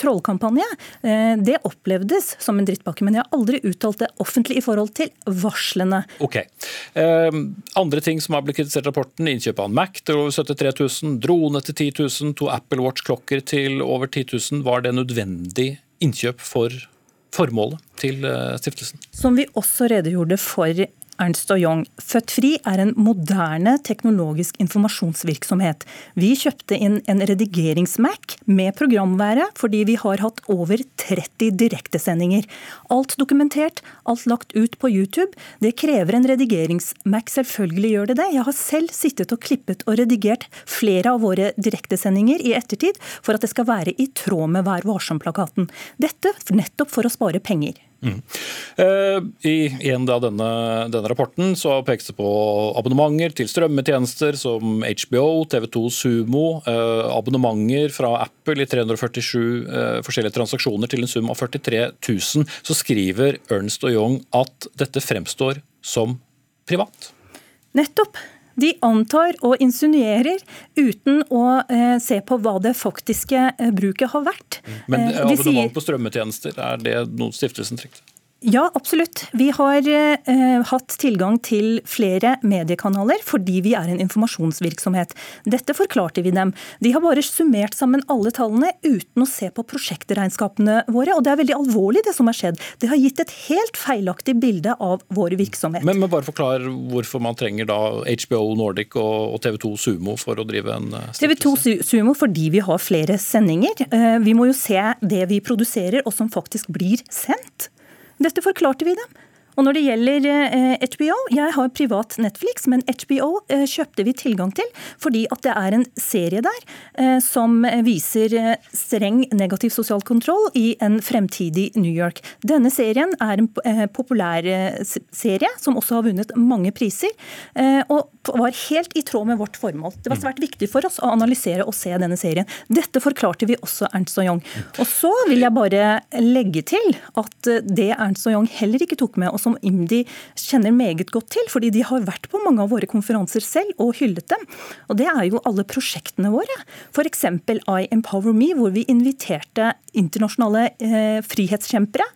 K: trollkampanje, eh, det opplevdes som en drittpakke. Men jeg har aldri uttalt det offentlig i forhold til varslene.
B: Ok. andre ting som har blitt kritisert i rapporten, innkjøp av en Mac til over 73 000, drone til 10 000, to Apple Watch-klokker til over 10 000. Var det nødvendig innkjøp for formålet til eh, stiftelsen?
K: Som vi også redegjorde for Ernst og Young. Født Fri er en moderne teknologisk informasjonsvirksomhet. Vi kjøpte inn en redigerings-Mac med programvære fordi vi har hatt over 30 direktesendinger. Alt dokumentert, alt lagt ut på YouTube. Det krever en redigerings-Mac, selvfølgelig gjør det det. Jeg har selv sittet og klippet og redigert flere av våre direktesendinger i ettertid for at det skal være i tråd med Vær varsom-plakaten. Dette nettopp for å spare penger. Mm.
B: I en av denne, denne, rapporten så pekes det på abonnementer til strømmetjenester som HBO, TV2 Sumo, uh, abonnementer fra Apple i 347 uh, eh, forskjellige transaksjoner til en sum av 43 000. Så skriver Ernst og Young at dette fremstår som privat.
K: Nettopp. De antar og insinuerer uten å eh, se på hva det faktiske eh, bruket har vært.
B: Men eh, abonnement sier... på strømmetjenester, er det noe stiftelsen trekker?
K: Ja, absolutt. Vi har eh, hatt tilgang til flere mediekanaler fordi vi er en informasjonsvirksomhet. Dette forklarte vi dem. De har bare summert sammen alle tallene uten å se på prosjektregnskapene våre. Og det er veldig alvorlig det som har skjedd. Det har gitt et helt feilaktig bilde av vår virksomhet.
B: Men, men bare forklar hvorfor man trenger da HBO Nordic og, og TV 2 Sumo for å drive en
K: stiftelse? TV 2 Sumo fordi vi har flere sendinger. Eh, vi må jo se det vi produserer og som faktisk blir sendt. Dette forklarte vi dem. Og når det gjelder HBO, eh, jeg har privat Netflix, men HBO eh, kjøpte vi tilgang til fordi at det er en serie der eh, som viser streng negativ sosial kontroll i en fremtidig New York. Denne serien er en populær serie som også har vunnet mange priser, og var helt i tråd med vårt formål. Det var svært viktig for oss å analysere og se denne serien. Dette forklarte vi også Ernst og Young. Og så vil jeg bare legge til at det Ernst og Young heller ikke tok med, og som IMDi kjenner meget godt til, fordi de har vært på mange av våre konferanser selv og hyllet dem. Og det er jo alle prosjektene våre. F.eks. I Empower Me, hvor vi inviterte internasjonale eh, frihetskjempere,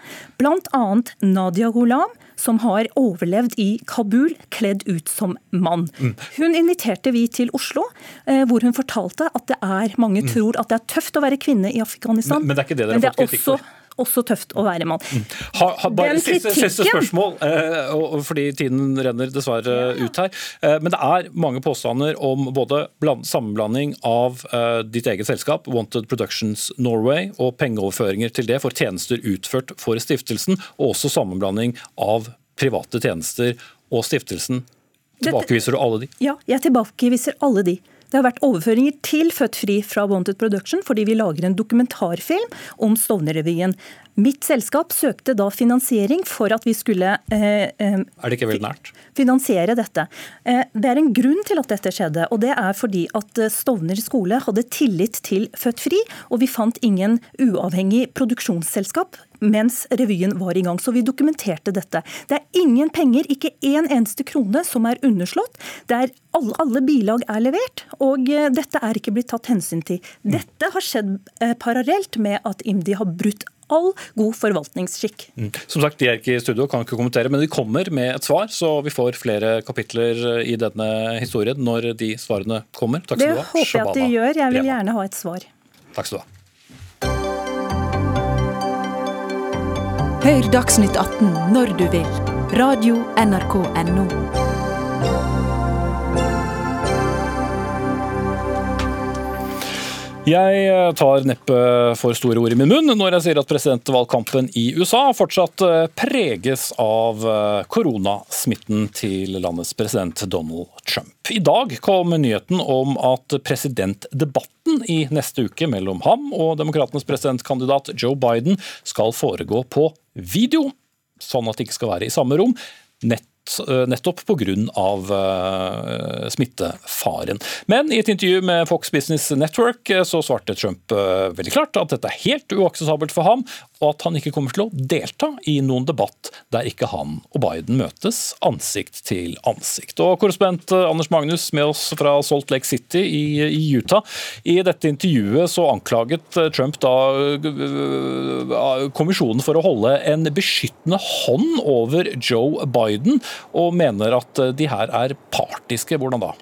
K: bl.a. Nadia Ghulam som har overlevd i Kabul kledd ut som mann. Mm. Hun inviterte vi til Oslo, eh, hvor hun fortalte at det er mange mm. tror at det er tøft å være kvinne i Afghanistan.
B: Men, men det er ikke det dere har fått kritikk for?
K: Også tøft å være mann. Mm.
B: Ha, ha, bare siste, siste, spørsmål, eh, fordi tiden renner dessverre ut her. Eh, men det er mange påstander om både bland, sammenblanding av eh, ditt eget selskap, Wanted Productions Norway, og pengeoverføringer til det for tjenester utført for stiftelsen, og også sammenblanding av private tjenester og stiftelsen. Tilbakeviser du alle de?
K: Ja, jeg tilbakeviser alle de. Det har vært overføringer til Født Fri fra Wanted Production fordi vi lager en dokumentarfilm om Stovner-revyen. Mitt selskap søkte da finansiering for at vi skulle eh,
B: eh, det
K: finansiere dette. Eh, det er en grunn til at dette skjedde. og Det er fordi at eh, Stovner skole hadde tillit til Født Fri, og vi fant ingen uavhengig produksjonsselskap mens revyen var i gang. Så vi dokumenterte dette. Det er ingen penger, ikke en eneste krone, som er underslått. Er alle, alle, bilag er levert, og eh, dette er ikke blitt tatt hensyn til. Dette har skjedd parallelt med at IMDi har brutt all god forvaltningsskikk.
B: Mm. Som sagt, De er ikke i studio, og kan ikke kommentere, men de kommer med et svar, så vi får flere kapitler i denne historien når de svarene kommer.
K: Takk skal du ha. Det håper jeg at de gjør. Jeg vil gjerne ha et svar.
B: Takk skal du ha.
A: Hør Dagsnytt 18 når du vil. Radio NRK Radio.nrk.no.
B: Jeg eh, tar neppe for store ord i min munn når jeg sier at presidentvalgkampen i USA fortsatt eh, preges av eh, koronasmitten til landets president Donald Trump. I dag kom nyheten om at presidentdebatten i neste uke mellom ham og demokratenes presidentkandidat Joe Biden skal foregå på video, sånn at de ikke skal være i samme rom. Nett Eh, nettopp pga. Uh, smittefaren. Men i et intervju med Fox Business Network eh, så svarte Trump veldig klart at dette er helt uakseptabelt for ham, og at han ikke kommer til å delta i noen debatt der ikke han og Biden møtes ansikt til ansikt. Og Korrespondent Anders Magnus med oss fra Salt Lake City i, Utah. I dette intervjuet så anklaget Trump da kommisjonen for å holde en beskyttende hånd over Joe Biden og mener at de her er partiske. Hvordan da?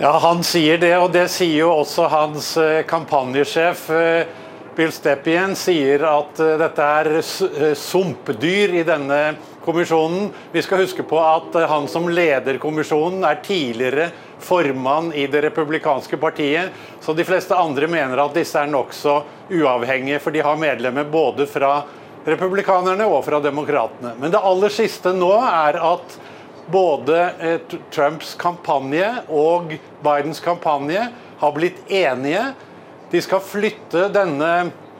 L: Ja, Han sier det, og det sier jo også hans eh, kampanjesjef. Eh, Bill Stepien sier at eh, dette er sumpdyr i denne kommisjonen. Vi skal huske på at han som leder kommisjonen er tidligere formann i det republikanske partiet, så de fleste andre mener at disse er nokså uavhengige, for de har medlemmer både fra republikanerne og fra demokratene. Men det aller siste nå er at både Trumps kampanje og Bidens kampanje har blitt enige de skal flytte denne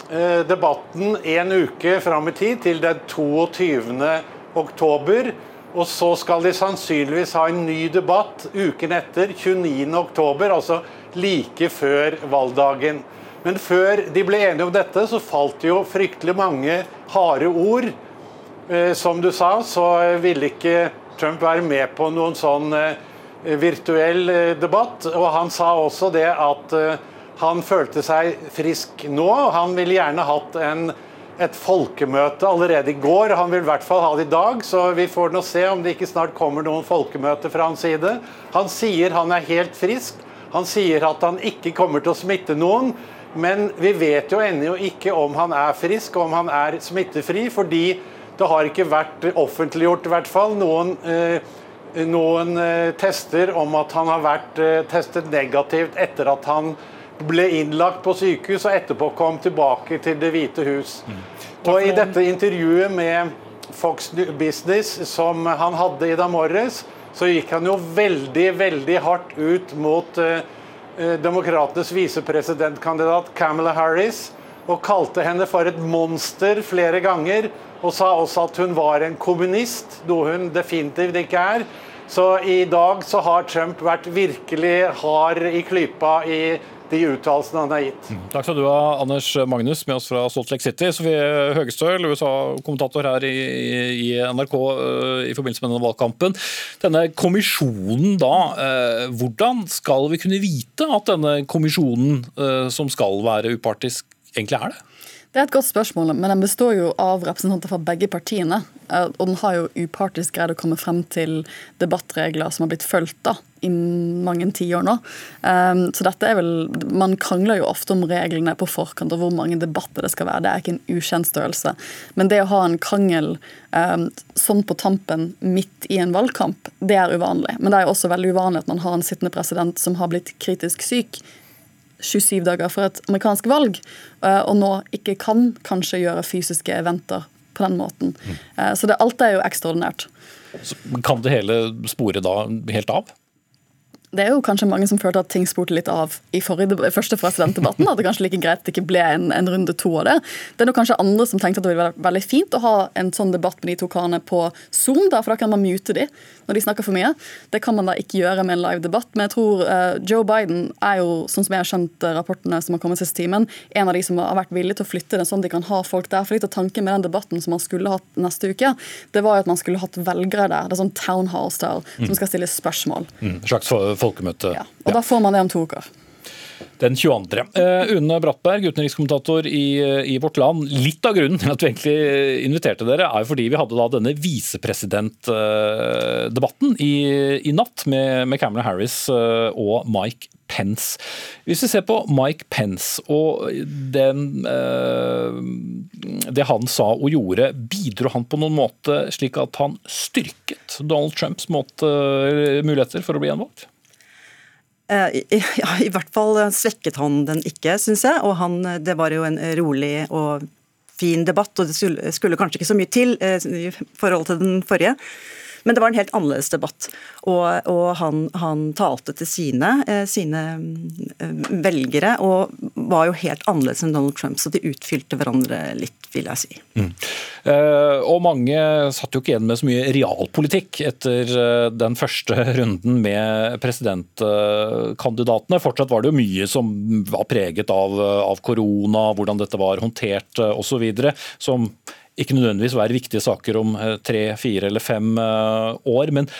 L: eh, debatten en uke fram i tid, til den 22. oktober. Og så skal de sannsynligvis ha en ny debatt uken etter, 29. oktober, altså like før valgdagen. Men før de ble enige om dette, så falt det jo fryktelig mange harde ord. Eh, som du sa, så ville ikke Trump være med på noen sånn eh, virtuell debatt. Og han sa også det at han følte seg frisk nå. Han ville gjerne hatt en, et folkemøte allerede i går. Han vil i hvert fall ha det i dag, så vi får nå se om det ikke snart kommer noen folkemøte fra hans side. Han sier han er helt frisk. Han sier at han ikke kommer til å smitte noen. Men vi vet jo ennå ikke om han er frisk, om han er smittefri, fordi det har ikke vært offentliggjort i hvert fall noen, eh, noen eh, tester om at han har vært eh, testet negativt etter at han ble innlagt på sykehus og etterpå kom tilbake til Det hvite hus. Mm. Og I dette intervjuet med Fox Business som han hadde i dag morges, så gikk han jo veldig, veldig hardt ut mot eh, demokratenes visepresidentkandidat Camela Harris. Og kalte henne for et monster flere ganger. Og sa også at hun var en kommunist, noe hun definitivt ikke er. Så i dag så har Trump vært virkelig hard i klypa i de uttalelsene han har gitt.
B: Mm. Takk skal du ha, Anders Magnus, med oss fra Salt Lake City. Sofie Høgestøl, USA-kommentator her i, i, NRK uh, i forbindelse med denne valgkampen. Denne kommisjonen da, uh, hvordan skal vi kunne vite at denne kommisjonen uh, som skal være upartisk, egentlig er det?
M: Det er et godt spørsmål, men den består jo av representanter fra begge partiene. Eh, og den har jo upartisk greid å komme frem til debattregler som har blitt fulgt i mange tiår nå. Um, så dette er vel Man krangler jo ofte om reglene på forkant og hvor mange debatter det skal være. Det er ikke en ukjent størrelse. Men det å ha en krangel um, sånn på tampen midt i en valgkamp, det er uvanlig. Men det er jo også veldig uvanlig at man har en sittende president som har blitt kritisk syk 27 dager for et amerikansk valg, eh, og nå ikke kan kanskje gjøre fysiske eventer på den måten. Mm. Eh, så det, alt er jo ekstraordinært.
B: Så kan det hele spore da helt av?
M: Det er jo kanskje mange som følte at ting spurte litt av i forrige, første presidentdebatten. At det kanskje like greit det ikke ble en, en, runde to av det. Det er nok kanskje andre som tenkte at det ville være veldig fint å ha en sånn debatt med de to karene på Zoom, da, for da kan man mute de når de snakker for mye. Det kan man da ikke gjøre med en live debatt. Men jeg tror uh, Joe Biden er jo, sånn som jeg har skjønt uh, rapportene som har kommet siste timen, en av de som har vært villige til å flytte det sånn de kan ha folk der. For litt av tanken med den debatten som man skulle hatt neste uke, det var jo at man skulle hatt velgere der. Det er sånn town hall-style, mm. som skal stille spørsmål.
B: Mm. slags folkemøte.
M: Ja, og da får man det om to uker.
B: Den 22. Uh, Une Brattberg, utenrikskommentator i, i, Vårt Land. Litt av grunnen til at vi egentlig inviterte dere, er jo fordi vi hadde da denne visepresidentdebatten i, i, natt med, med Cameron Harris uh, og Mike Pence. Hvis vi ser på Mike Pence og den, uh, det han sa og gjorde, bidro han på noen måte slik at han styrket Donald Trumps måte, muligheter for å bli gjenvalgt?
N: Eh, ja, I hvert fall svekket han den ikke, syns jeg. Og han, det var jo en rolig og fin debatt, og det skulle, skulle kanskje ikke så mye til eh, i forhold til den forrige. Men det var en helt annerledes debatt. Og, og han, han, talte til sine, eh, sine, velgere og var jo helt annerledes enn Donald Trump, så de utfylte hverandre litt, vil jeg si. Mm.
B: Eh, og mange satt jo ikke igjen med så mye realpolitikk etter uh, den første runden med presidentkandidatene. Fortsatt var det jo mye som var preget av, av korona, hvordan dette var håndtert osv. som ikke nødvendigvis være viktige saker om eh, tre, fire eller fem eh, år. Men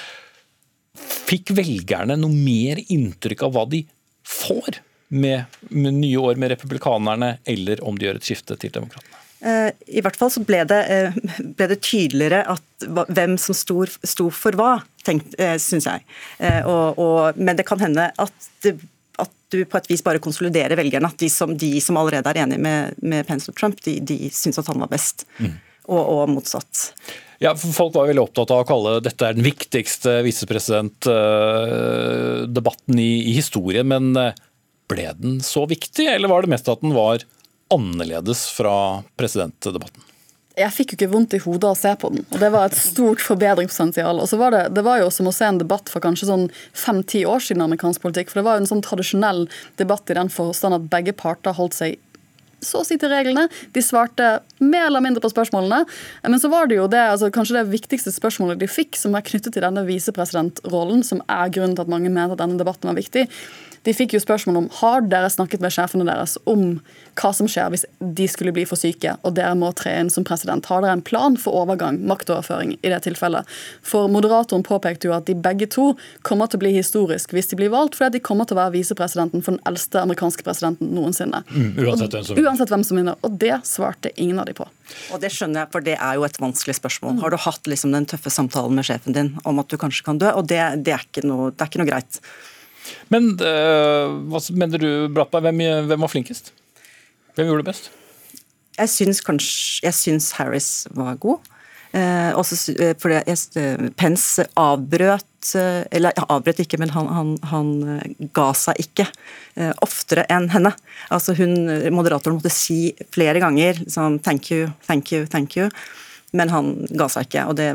B: fikk velgerne noe mer inntrykk av hva de får med, med nye år med republikanerne, eller om de gjør et skifte til demokratene?
N: Eh, I hvert fall så ble det, ble det tydeligere at, hvem som sto, sto for hva, syns jeg. Og, og, men det kan hende at det at du på et vis bare konsoliderer velgerne. At de som, de som allerede er enige med, med Pence og Trump, de, de syns at han var best. Mm. Og, og, motsatt.
B: Ja, for Folk var veldig opptatt av å kalle dette er den viktigste visepresidentdebatten i, i historien. Men eh, ble den så viktig, eller var det mest at den var annerledes fra presidentdebatten?
M: jeg fikk jo ikke vondt i hodet av å se på den. og Det var et stort forbedringspotensial. og så var Det det var jo som å se en debatt for kanskje sånn fem-ti år siden amerikansk politikk. for Det var jo en sånn tradisjonell debatt i den forstand at begge parter holdt seg så å si til reglene. De svarte mer eller mindre på spørsmålene. Men så var det jo det, altså kanskje det viktigste spørsmålet de fikk, som er knyttet til denne visepresidentrollen, som er grunnen til at mange mener at denne debatten var viktig. De fikk jo spørsmål om har dere snakket med sjefene deres om hva som skjer hvis de skulle bli for syke og dere må tre inn som president. Har dere en plan for overgang, maktoverføring, i det tilfellet? For moderatoren påpekte jo at de begge to kommer til å bli historisk hvis de blir valgt, fordi de kommer til å være visepresidenten for den eldste amerikanske presidenten noensinne.
B: Mm, uansett, hvem som...
M: uansett hvem som vinner. Og det svarte ingen av de på.
N: Og Det skjønner jeg, for det er jo et vanskelig spørsmål. Mm. Har du hatt liksom den tøffe samtalen med sjefen din om at du kanskje kan dø? Og det, det, er, noe, det er ikke noe greit.
B: Men uh, hva mener du, Brattberg, hvem, hvem, var flinkest? Hvem gjorde det best?
N: Jeg syns kanskje Jeg syns Harris var god. Eh, også, eh, fordi jeg, eh, Pence avbrøt Eller avbrøt ikke, men han, han, han ga seg ikke eh, oftere enn henne. Altså hun, Moderatoren måtte si flere ganger liksom, 'thank you, thank you, thank you', men han ga seg ikke. og det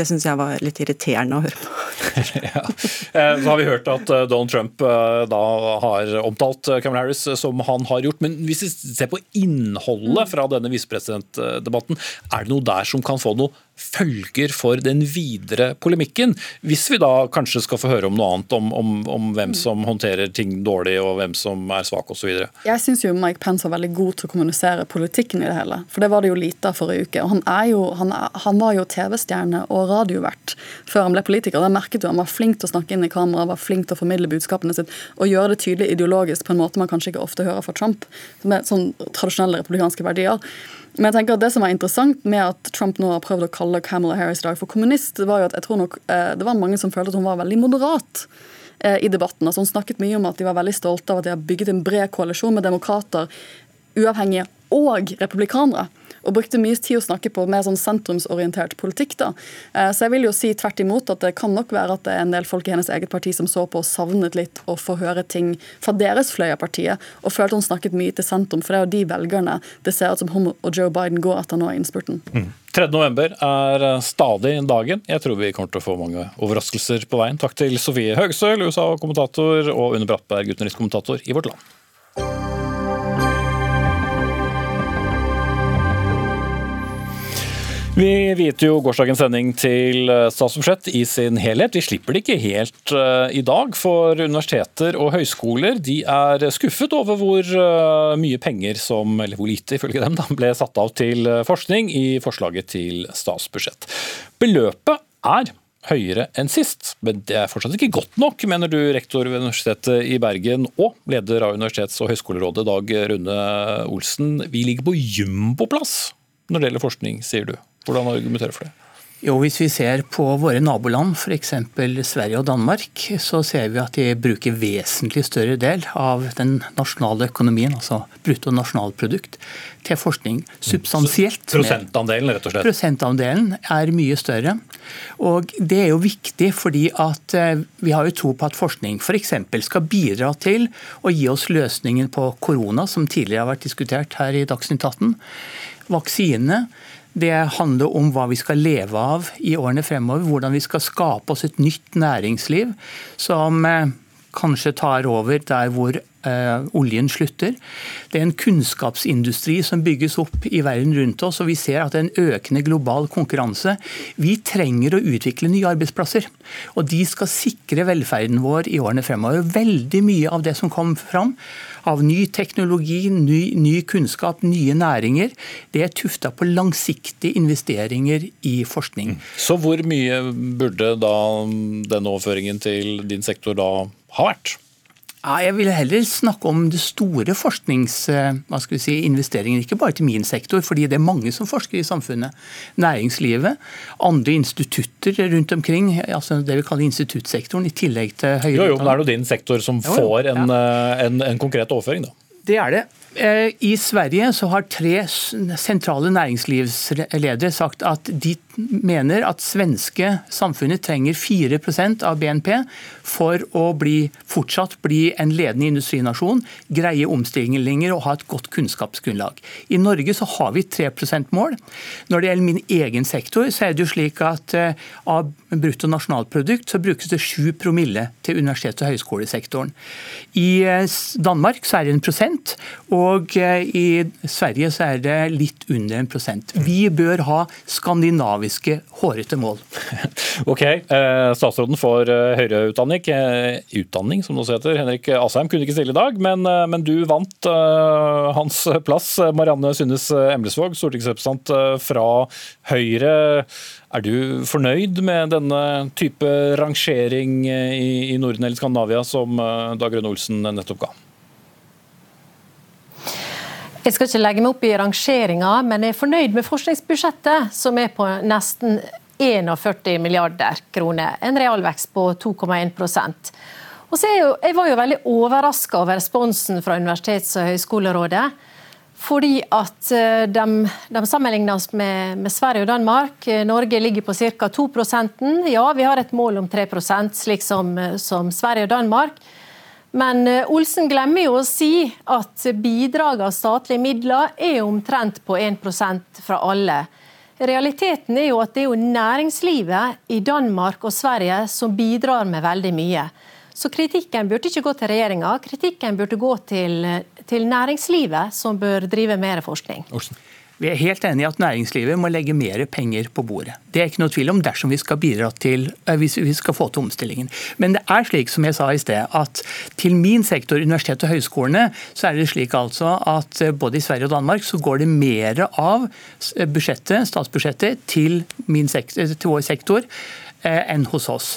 N: det syns jeg var litt irriterende å høre på.
B: ja. Eh, så har vi hørt at eh, Donald Trump eh, da har omtalt Cameron Harris som han har gjort. Men hvis vi ser på innholdet fra denne visepresidentdebatten, er det noe der som kan få noe følger for den videre polemikken. Hvis vi da kanskje skal få høre om noe annet, om, om, om hvem som håndterer ting dårlig og hvem som er svak osv.
M: Jeg syns jo Mike Pence var veldig god til å kommunisere politikken i det hele. For det var det jo lite av forrige uke. Og han, jo, han, han var jo TV-stjerne og radiovert før han ble politiker. Da merket du han var flink til å snakke inn i kamera, var flink til å formidle budskapene sitt og gjøre det tydelig ideologisk på en måte man kanskje ikke ofte hører fra Trump, med sånn tradisjonelle republikanske verdier. Men jeg tenker at det som var interessant med at Trump nå har prøvd å kalle Kamala Harris i dag for kommunist, det var jo at jeg tror nok eh, det var mange som følte at hun var veldig moderat eh, i debatten. Altså Hun snakket mye om at de var veldig stolte av at de har bygget en bred koalisjon med demokrater, uavhengige og republikanere og brukte mye tid å snakke på mer sånn sentrumsorientert politikk. da. Eh, så jeg vil jo si tvert imot at det kan nok være at det er en del folk i hennes eget parti som så på og savnet litt å få høre ting fra deres fløy av partiet, og følte hun snakket mye til sentrum, for det er jo de velgerne det ser ut som hun og Joe Biden går etter nå i innspurten. Mm.
B: 3.11 er eh, stadig dagen. Jeg tror vi kommer til å få mange overraskelser på veien. Takk til Sofie Høgstøl, USA-kommentator, og Une Brattberg, utenrikskommentator i Vårt Land. Vi viet jo gårsdagens sending til eh, statsbudsjett i sin helhet. Vi slipper det ikke helt uh, i dag, for universiteter og høyskoler de er skuffet over hvor uh, mye penger som, eller hvor lite ifølge dem, da, ble satt av til forskning i forslaget til statsbudsjett. Beløpet er høyere enn sist, men det er fortsatt ikke godt nok, mener du, rektor ved Universitetet i Bergen og leder av Universitets- og høyskolerådet, Dag Rune Olsen. Vi ligger på jumboplass når det gjelder forskning, sier du. Hvordan argumenterer du for det?
O: Jo, Hvis vi ser på våre naboland, f.eks. Sverige og Danmark, så ser vi at de bruker vesentlig større del av den nasjonale økonomien, altså bruttonasjonalprodukt, til forskning. Substansielt.
B: Så prosentandelen, rett og slett?
O: Prosentandelen er mye større. Og Det er jo viktig fordi at eh, vi har jo tro på at forskning f.eks. skal bidra til å gi oss løsningen på korona, som tidligere har vært diskutert her i Dagsnytt 18. Vaksinene det handler om hva vi skal leve av i årene fremover. Hvordan vi skal skape oss et nytt næringsliv som eh, kanskje tar over der hvor eh, oljen slutter. Det er en kunnskapsindustri som bygges opp i verden rundt oss, og vi ser at det er en økende global konkurranse. Vi trenger å utvikle nye arbeidsplasser, og de skal sikre velferden vår i årene fremover. Veldig mye av det som kom fram, av ny teknologi, ny, ny kunnskap, nye næringer. Det er tufta på langsiktige investeringer i forskning.
B: Så hvor mye burde da den overføringen til din sektor da ha vært?
O: Ja, jeg vil heller snakke om det store forskningsinvesteringer, si, ikke bare til min sektor, fordi det er mange som forsker i samfunnet. Næringslivet, andre institutter rundt omkring, altså det vi kaller instituttsektoren, i tillegg til høyere
B: utdanning. Jo, jo, men er det din sektor som får en, ja. en, en konkret overføring, da?
O: Det er det. Eh, I Sverige så har tre sentrale næringslivsledere sagt at de mener at svenske samfunnet trenger 4% av BNP for å bli, fortsatt bli en ledende industrinasjon, greie omstillinger og ha et godt kunnskapsgrunnlag. I Norge så har vi 3 %-mål. Når det gjelder min egen sektor, så er det jo slik at eh, av brutto nasjonalprodukt så brukes det 7 promille til universitets- og høyskolesektoren. I eh, Danmark så er det en prosent, og eh, i Sverige så er det litt under en prosent. Vi bør ha skandinaviske hårete mål.
B: Ok, eh, Statsråden for eh, høyere utdanning, utdanning som det også heter, Henrik Asheim, kunne ikke stille i dag, men, men du vant hans plass. Marianne Synnes Emlesvåg, stortingsrepresentant fra Høyre. Er du fornøyd med denne type rangering i Norden eller Skandinavia som Dag Rønne Olsen nettopp ga?
P: Jeg skal ikke legge meg opp i rangeringa, men jeg er fornøyd med forskningsbudsjettet, som er på nesten 41 milliarder kroner. En realvekst på 2,1 og jeg, var jo veldig overraska over responsen fra Universitets- og høgskolerådet. Fordi at de, de, sammenligner sammenlignes med, med, Sverige og Danmark. Norge ligger på ca. 2% Ja, vi har et mål om 3 slik som, som Sverige og Danmark. Men eh, Olsen glemmer jo å si at bidrag av statlige midler er omtrent på 1% fra alle. Realiteten er jo at det er jo næringslivet i Danmark og Sverige som bidrar med veldig mye. Så kritikken burde ikke gå til regjeringa, kritikken burde gå til, til næringslivet, som bør drive mer forskning.
B: Olsen.
O: Vi er helt enig i at næringslivet må legge mer penger på bordet. Det er ikke noe tvil om dersom vi skal bidra til, eh, hvis vi skal få til omstillingen. Men det er slik som jeg sa i sted, at til min sektor, universitet og høyskolene, så er det slik altså at eh, både i Sverige og Danmark så går det mer av budsjettet, statsbudsjettet til, sektor, til vår sektor Eh, enn hos oss.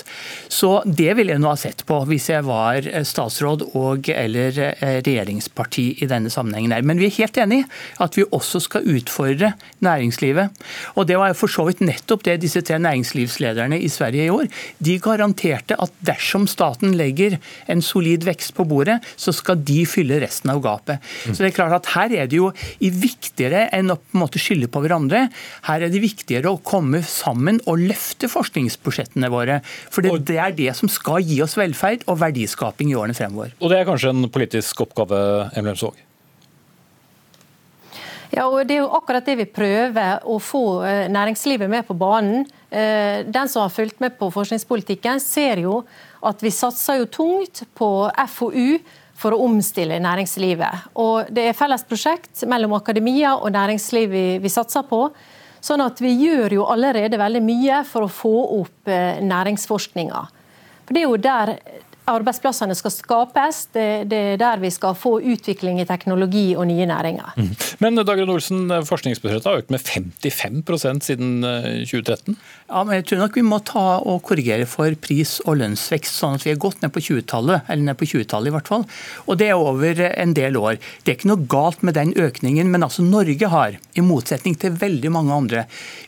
O: Så Det ville jeg nå ha sett på hvis jeg var eh, statsråd og eller eh, regjeringsparti i denne sammenhengen. her. Men vi er helt enig i at vi også skal utfordre næringslivet. Og Det var for så vidt nettopp det disse tre næringslivslederne i Sverige gjorde. De garanterte at dersom staten legger en solid vekst på bordet, så skal de fylle resten av gapet. Så det er klart at Her er det jo viktigere enn å på en måte skylde på hverandre. Her er det viktigere å komme sammen og løfte forskningsprosjekter budsjettene våre. For det, det, er det som skal gi oss velferd og verdiskaping i årene fremover.
B: Og det er kanskje en politisk oppgave, Emlem Svaag?
P: Ja, og Det er jo akkurat det vi prøver å få eh, næringslivet med på banen. Eh, den som har fulgt med på forskningspolitikken, ser jo at vi satser jo tungt på FoU for å omstille næringslivet. Og Det er felles prosjekt mellom akademia og næringsliv vi, vi satser på. Sånn at vi gjør jo allerede veldig mye for å få opp eh, næringsforskninga. For Det er jo der arbeidsplassene skal skapes. Det, det, er der vi skal få utvikling i teknologi og nye næringer. Mm.
B: Men Dagrun Olsen, forskningsbudsjettet har økt med 55% siden 2013? Eh,
O: ja, men jeg tror nok vi må ta og korrigere for pris- og lønnsvekst, sånn at vi er godt ned på 20-tallet, eller ned på 20-tallet i hvert fall. Og det er over en del år. Det er ikke noe galt med den økningen, men altså Norge har, i motsetning til veldig mange andre,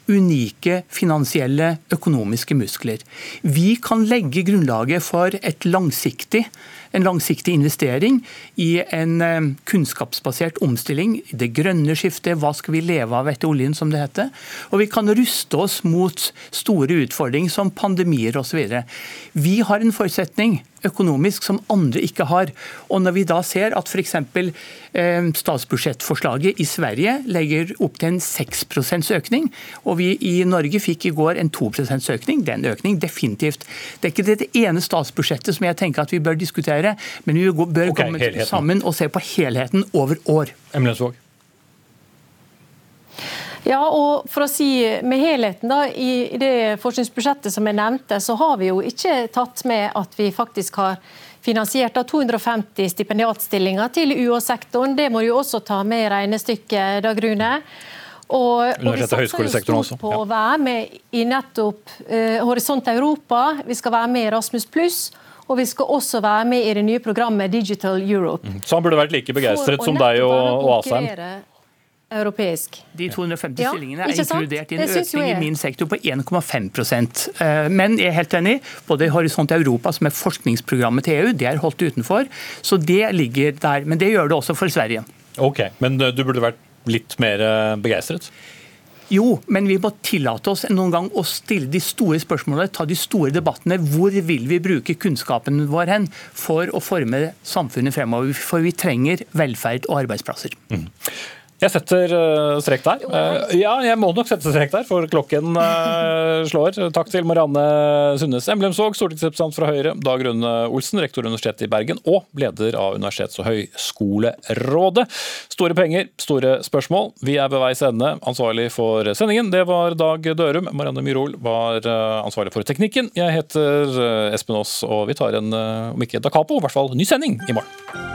O: unike finansielle, økonomiske muskler. Vi kan legge grunnlaget for et langsiktig en langsiktig investering i en eh, kunnskapsbasert omstilling. Det grønne skiftet, hva skal vi leve av etter oljen, som det heter. Og vi kan ruste oss mot store utfordringer som pandemier osv. Vi har en forutsetning økonomisk som andre ikke har. Og Når vi da ser at f.eks. Eh, statsbudsjettforslaget i Sverige legger opp til en 6% økning, og vi i Norge fikk i går en 2 økning, det er en økning definitivt. Det er ikke det ene statsbudsjettet som jeg tenker at vi bør diskutere, men vi bør okay, komme helheten. sammen og se på helheten over år.
B: Emilensvåg.
P: Ja, og for å si med helheten da, I det forskningsbudsjettet som jeg nevnte, så har vi jo ikke tatt med at vi faktisk har finansiert av 250 stipendiatstillinger til UH-sektoren. Det må du også ta med i regnestykket, Dag Rune. Og, og vi satser jo stort på å være med i nettopp uh, Horisont Europa. Vi skal være med i Rasmus pluss. Og vi skal også være med i det nye programmet Digital Europe.
B: Mm. Så han burde vært like begeistret som deg og, og Asheim?
P: Europeisk.
O: De 250
P: ja,
O: stillingene er inkludert i en
P: økning
O: i min sektor på 1,5 eh, Men jeg er helt enig. Både Horisont Europa, som er forskningsprogrammet til EU, det er holdt utenfor. Så det ligger der. Men det gjør det også for Sverige.
B: Ok, Men du burde vært litt mer begeistret?
O: Jo, men vi må tillate oss noen gang å stille de store spørsmålene, ta de store debattene. Hvor vil vi bruke kunnskapen vår hen for å forme samfunnet fremover? For vi trenger velferd og arbeidsplasser. Mm.
B: Jeg setter uh, strek der. Uh, ja, jeg må nok sette strek der, for klokken uh, slår. Takk til Marianne Sundnes Emblemsvåg, stortingsrepresentant fra Høyre, Dag Rune Olsen, rektor ved Universitetet i Bergen og leder av Universitets- og høyskolerådet. Store penger, store spørsmål. Vi er ved veis ende. Ansvarlig for sendingen, det var Dag Dørum. Marianne Myhrol var ansvarlig for teknikken. Jeg heter Espen Aas, og vi tar en, om ikke da capo, i hvert fall ny sending i morgen.